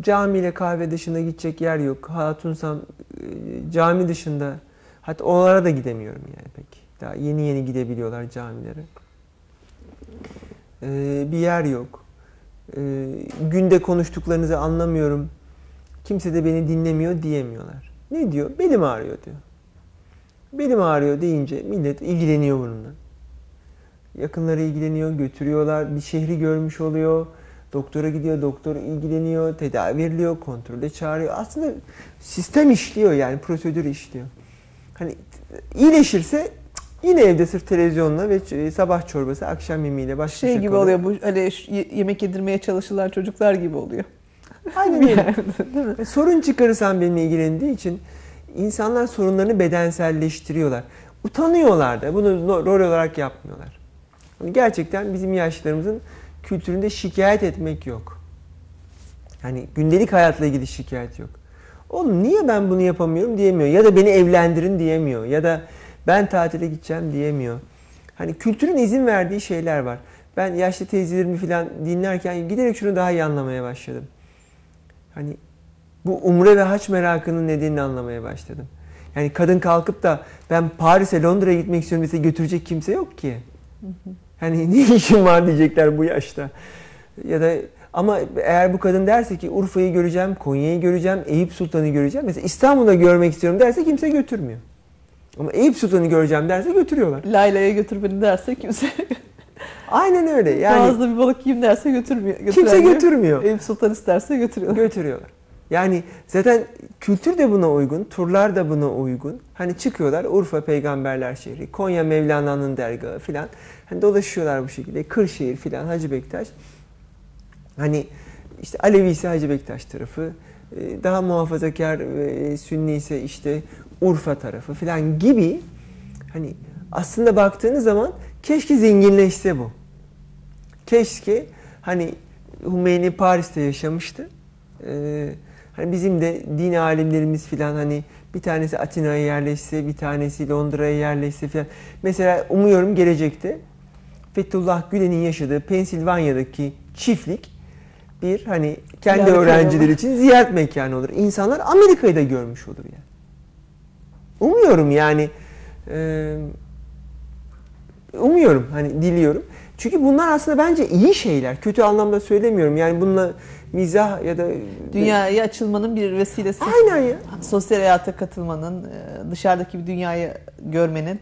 Camiyle kahve dışında gidecek yer yok. Hatunsam e, cami dışında hatta onlara da gidemiyorum yani pek. Daha yeni yeni gidebiliyorlar camilere. E, bir yer yok. E, günde konuştuklarınızı anlamıyorum. Kimse de beni dinlemiyor diyemiyorlar. Ne diyor? Belim ağrıyor diyor. Belim ağrıyor deyince millet ilgileniyor bununla. Yakınları ilgileniyor, götürüyorlar, bir şehri görmüş oluyor. Doktora gidiyor, doktor ilgileniyor, tedavi veriliyor, kontrole çağırıyor. Aslında sistem işliyor yani, prosedür işliyor. Hani iyileşirse yine evde sırf televizyonla ve sabah çorbası, akşam yemeğiyle baş Şey gibi oluyor bu ye- yemek yedirmeye çalışılan çocuklar gibi oluyor. Aynen öyle. Sorun çıkarırsan benimle ilgilendiği için insanlar sorunlarını bedenselleştiriyorlar. Utanıyorlar da bunu rol olarak yapmıyorlar. Yani Gerçekten bizim yaşlılarımızın kültüründe şikayet etmek yok. Yani gündelik hayatla ilgili şikayet yok. Oğlum niye ben bunu yapamıyorum diyemiyor. Ya da beni evlendirin diyemiyor. Ya da ben tatile gideceğim diyemiyor. Hani kültürün izin verdiği şeyler var. Ben yaşlı teyzelerimi falan dinlerken giderek şunu daha iyi anlamaya başladım. Hani bu umre ve haç merakının nedenini anlamaya başladım. Yani kadın kalkıp da ben Paris'e Londra'ya gitmek istiyorum mesela götürecek kimse yok ki. Hani ne işin var diyecekler bu yaşta. Ya da ama eğer bu kadın derse ki Urfa'yı göreceğim, Konya'yı göreceğim, Eyüp Sultan'ı göreceğim. Mesela İstanbul'da görmek istiyorum derse kimse götürmüyor. Ama Eyüp Sultan'ı göreceğim derse götürüyorlar. Layla'ya götür beni derse kimse Aynen öyle. Yani Boğaz'da bir balık yiyeyim derse götürmüyor. kimse götürmüyor. Eyüp Sultan isterse götürüyorlar. götürüyorlar. Yani zaten kültür de buna uygun, turlar da buna uygun. Hani çıkıyorlar Urfa Peygamberler Şehri, Konya Mevlana'nın dergahı filan. Hani dolaşıyorlar bu şekilde. Kırşehir filan, Hacı Bektaş. Hani işte Alevi ise Hacı Bektaş tarafı, e, daha muhafazakar ve Sünni ise işte Urfa tarafı filan gibi. Hani aslında baktığınız zaman keşke zenginleşse bu. Keşke hani Hümeyni Paris'te yaşamıştı. Ee, hani bizim de din alimlerimiz filan hani bir tanesi Atina'ya yerleşse, bir tanesi Londra'ya yerleşse filan. Mesela umuyorum gelecekte Fethullah Gülen'in yaşadığı Pensilvanya'daki çiftlik bir hani kendi Ziyaret öğrencileri için ziyaret mekanı olur. İnsanlar Amerika'yı da görmüş olur yani. Umuyorum yani e, umuyorum hani diliyorum. Çünkü bunlar aslında bence iyi şeyler. Kötü anlamda söylemiyorum. Yani bununla mizah ya da Dünyaya açılmanın bir vesilesi. Aynen ya. Sosyal hayata katılmanın, e, dışarıdaki bir dünyayı görmenin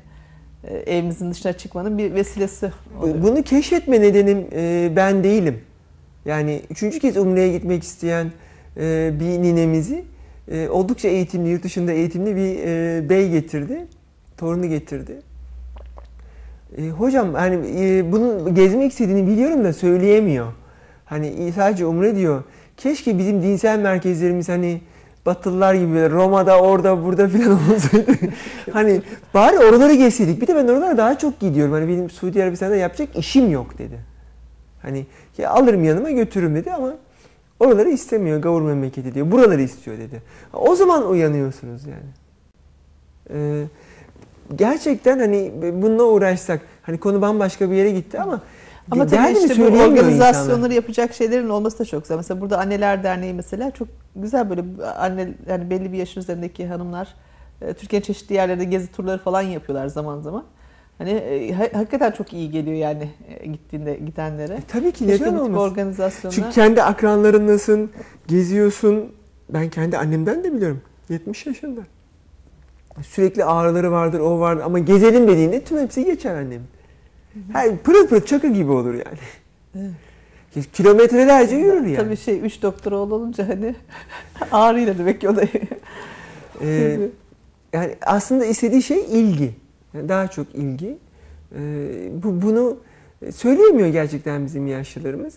e, evimizin dışına çıkmanın bir vesilesi oluyor. Bunu keşfetme nedenim e, ben değilim. Yani üçüncü kez Umre'ye gitmek isteyen e, bir ninemizi e, oldukça eğitimli, yurt dışında eğitimli bir e, bey getirdi. Torunu getirdi. E, hocam hani e, bunu gezmek istediğini biliyorum da söyleyemiyor. Hani sadece Umre diyor. Keşke bizim dinsel merkezlerimiz hani Batılılar gibi Roma'da orada burada filan olsaydı. hani bari oraları gezseydik. Bir de ben oralara daha çok gidiyorum. Hani benim Suudi Arabistan'da yapacak işim yok dedi. Hani ya alırım yanıma götürürüm dedi ama oraları istemiyor gavur memleketi diyor. Buraları istiyor dedi. O zaman uyanıyorsunuz yani. Ee, gerçekten hani bununla uğraşsak hani konu bambaşka bir yere gitti ama ama tabii işte bu organizasyonları insanlar. yapacak şeylerin olması da çok güzel. Mesela burada Anneler Derneği mesela çok güzel böyle anne yani belli bir yaşın üzerindeki hanımlar e, Türkiye'nin çeşitli yerlerinde gezi turları falan yapıyorlar zaman zaman. Hani e, ha- hakikaten çok iyi geliyor yani e, gittiğinde gidenlere. E, tabii ki Keşke neden olmasın? organizasyonlar Çünkü kendi akranlarındasın, geziyorsun. Ben kendi annemden de biliyorum. 70 yaşında. Sürekli ağrıları vardır, o vardır ama gezelim dediğinde tüm hepsi geçer annem. Her pırıl pırıl çakı gibi olur yani. Kilometrelerce yürür yani. Tabii şey üç doktor oğlu olunca hani ağrıyla demek ki o da. Ee, yani aslında istediği şey ilgi. Yani daha çok ilgi. Ee, bu bunu söyleyemiyor gerçekten bizim yaşlılarımız.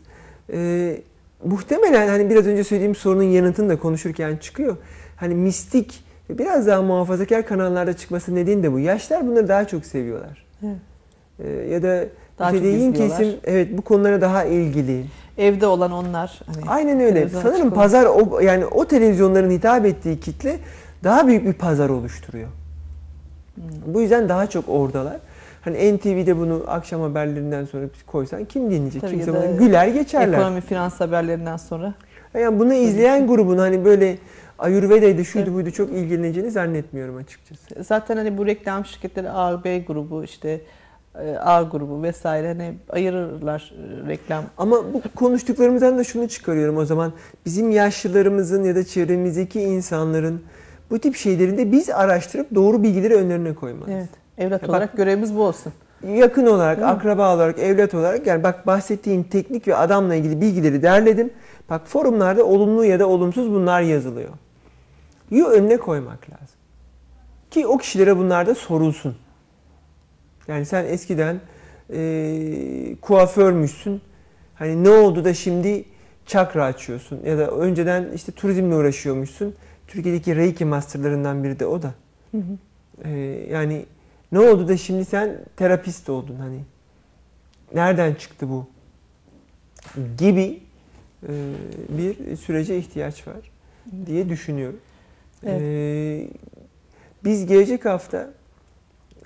Ee, muhtemelen hani biraz önce söylediğim sorunun yanıtını da konuşurken çıkıyor. Hani mistik biraz daha muhafazakar kanallarda çıkması nedeni de bu. Yaşlar bunları daha çok seviyorlar. Evet. Ee, ya da Daha mütedeyyin izliyorlar. kesim evet bu konulara daha ilgili. Evde olan onlar. Hani Aynen öyle. Sanırım olan. pazar o yani o televizyonların hitap ettiği kitle daha büyük bir pazar oluşturuyor. Hmm. Bu yüzden daha çok oradalar. Hani NTV'de bunu akşam haberlerinden sonra koysan kim dinleyecek? Tabii Kimse bunu güler geçerler. Ekonomi finans haberlerinden sonra. Yani bunu izleyen grubun hani böyle Ayurveda'ydı şuydu buydu çok ilgileneceğini zannetmiyorum açıkçası. Zaten hani bu reklam şirketleri A, B grubu işte A grubu vesaire hani ayırırlar e, reklam. Ama bu konuştuklarımızdan da şunu çıkarıyorum o zaman. Bizim yaşlılarımızın ya da çevremizdeki insanların bu tip şeyleri de biz araştırıp doğru bilgileri önlerine koymalıyız. Evet. Evlat Ya bak- olarak görevimiz bu olsun. Yakın olarak, Değil mi? akraba olarak, evlat olarak yani bak bahsettiğin teknik ve adamla ilgili bilgileri derledim. Bak forumlarda olumlu ya da olumsuz bunlar yazılıyor. Yo önüne koymak lazım. Ki o kişilere bunlar da sorulsun. Yani sen eskiden e, kuaförmüşsün. Hani ne oldu da şimdi çakra açıyorsun ya da önceden işte turizmle uğraşıyormuşsun. Türkiye'deki Reiki masterlarından biri de o da. E, yani ne oldu da şimdi sen terapist oldun hani? Nereden çıktı bu? Gibi e, bir sürece ihtiyaç var diye düşünüyorum. Evet. E, biz gelecek hafta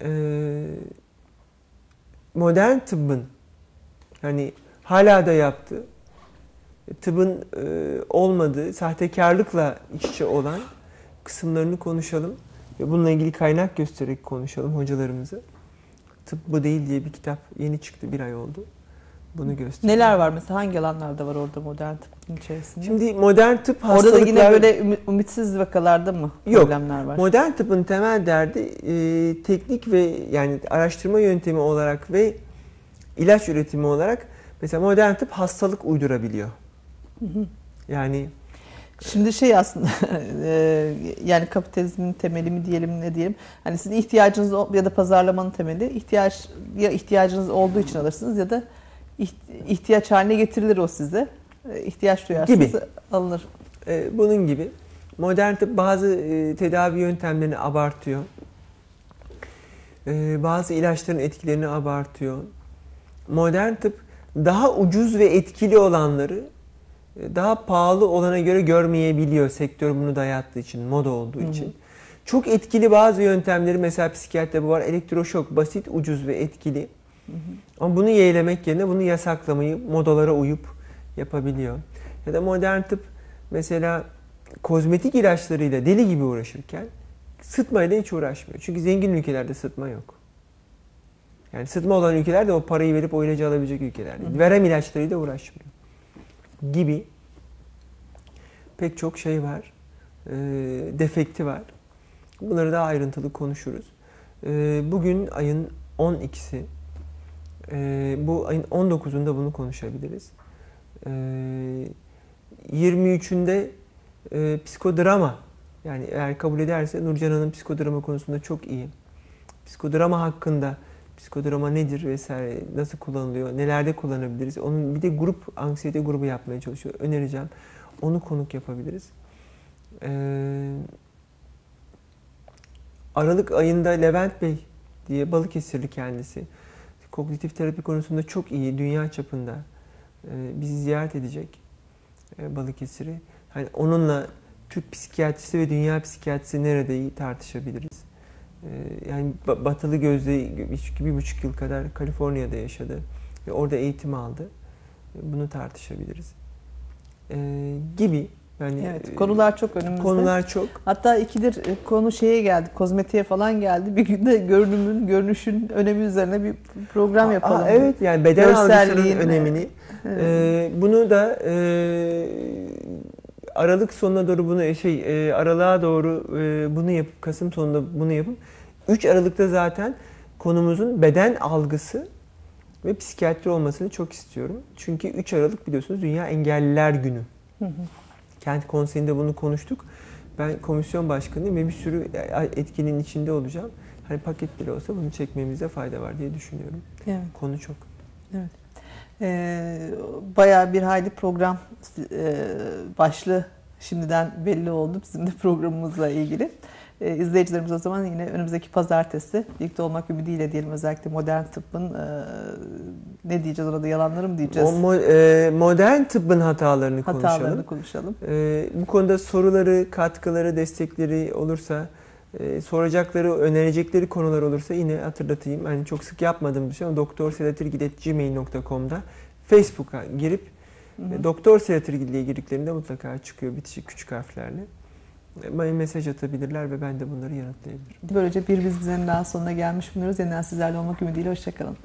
e, modern tıbbın hani hala da yaptığı tıbbın e, olmadığı, sahtekarlıkla içe olan kısımlarını konuşalım. Ve bununla ilgili kaynak göstererek konuşalım hocalarımızı. Tıp bu değil diye bir kitap yeni çıktı bir ay oldu. Bunu gösteriyor. Neler var mesela hangi alanlarda var orada modern tıbbın içerisinde? Şimdi modern tıp Orada da hastalıklar... yine böyle ümi- ümitsiz vakalarda mı Yok. problemler var? Modern tıbbın temel derdi e, teknik ve yani araştırma yöntemi olarak ve ilaç üretimi olarak mesela modern tıp hastalık uydurabiliyor. Yani Şimdi şey aslında e, yani kapitalizmin temeli mi diyelim ne diyelim. Hani sizin ihtiyacınız ya da pazarlamanın temeli ihtiyaç ya ihtiyacınız olduğu için alırsınız ya da ihtiyaç haline getirilir o size. E, ihtiyaç duyarsınız Gibi. alınır. e, bunun gibi modern tıp bazı e, tedavi yöntemlerini abartıyor. Bazı ilaçların etkilerini abartıyor. Modern tıp daha ucuz ve etkili olanları daha pahalı olana göre görmeyebiliyor sektör bunu dayattığı için, moda olduğu Hı hı. için. Çok etkili bazı yöntemleri mesela psikiyatride bu var. Elektroşok basit, ucuz ve etkili. Ama bunu yeğlemek yerine bunu yasaklamayı modalara uyup yapabiliyor. Ya da modern tıp mesela kozmetik ilaçlarıyla deli gibi uğraşırken sıtmayla hiç uğraşmıyor. Çünkü zengin ülkelerde sıtma yok. Yani sıtma olan ülkeler de o parayı verip o ilacı alabilecek ülkeler. Hı. Verem ilaçlarıyla uğraşmıyor. Gibi pek çok şey var. Ee, defekti var. Bunları daha ayrıntılı konuşuruz. Ee, bugün ayın 12'si. Ee, bu ayın 19'unda bunu konuşabiliriz. Ee, 23'ünde e, psikodrama yani eğer kabul ederse Nurcan Hanım psikodrama konusunda çok iyi. Psikodrama hakkında psikodrama nedir vesaire nasıl kullanılıyor, nelerde kullanabiliriz. Onun bir de grup anksiyete grubu yapmaya çalışıyor. Önereceğim. Onu konuk yapabiliriz. Ee, Aralık ayında Levent Bey diye Balıkesirli kendisi. Kognitif terapi konusunda çok iyi, dünya çapında. Ee, bizi ziyaret edecek e, Balıkesir'i. Hani onunla Türk psikiyatrisi ve dünya psikiyatrisi nerede tartışabiliriz. Ee, yani ba- batılı gözle bir, bir buçuk yıl kadar Kaliforniya'da yaşadı ve orada eğitim aldı. Ee, Bunu tartışabiliriz. Ee, gibi yani Evet, e, konular çok önümüzde. konular çok. Hatta ikidir e, konu şeye geldi, kozmetiğe falan geldi. Bir günde görünümün, görünüşün önemi üzerine bir program yapalım. Aa, evet yani beden algısının önemini. Evet. Ee, bunu da e, Aralık sonuna doğru bunu şey e, aralığa doğru e, bunu yapıp Kasım sonunda bunu yapıp 3 Aralık'ta zaten konumuzun beden algısı ve psikiyatri olmasını çok istiyorum. Çünkü 3 Aralık biliyorsunuz Dünya Engelliler Günü. Hı hı. Kent Konseyi'nde bunu konuştuk. Ben komisyon başkanıyım ve bir sürü etkinin içinde olacağım. Hani paket bile olsa bunu çekmemizde fayda var diye düşünüyorum. Evet. Konu çok. Ee, bayağı bir hayli program e, başlığı şimdiden belli oldu bizim de programımızla ilgili. Ee, izleyicilerimiz o zaman yine önümüzdeki pazartesi birlikte olmak ümidiyle diyelim özellikle modern tıbbın e, ne diyeceğiz orada yalanları mı diyeceğiz? O mo- e, modern tıbbın hatalarını, Hatalarını konuşalım. konuşalım. E, bu konuda soruları, katkıları, destekleri olursa, e, soracakları, önerecekleri konular olursa yine hatırlatayım. Hani çok sık yapmadığım bir şey ama doktorsedatirgil.gmail.com'da Facebook'a girip Hı hı. e, Doktor Selatirgil diye girdiklerinde mutlaka çıkıyor bitişik küçük harflerle. Mesaj atabilirler ve ben de bunları yanıtlayabilirim. Böylece bir biz bizenin daha sonuna gelmiş bulunuyoruz. Yeniden sizlerle olmak ümidiyle hoşçakalın.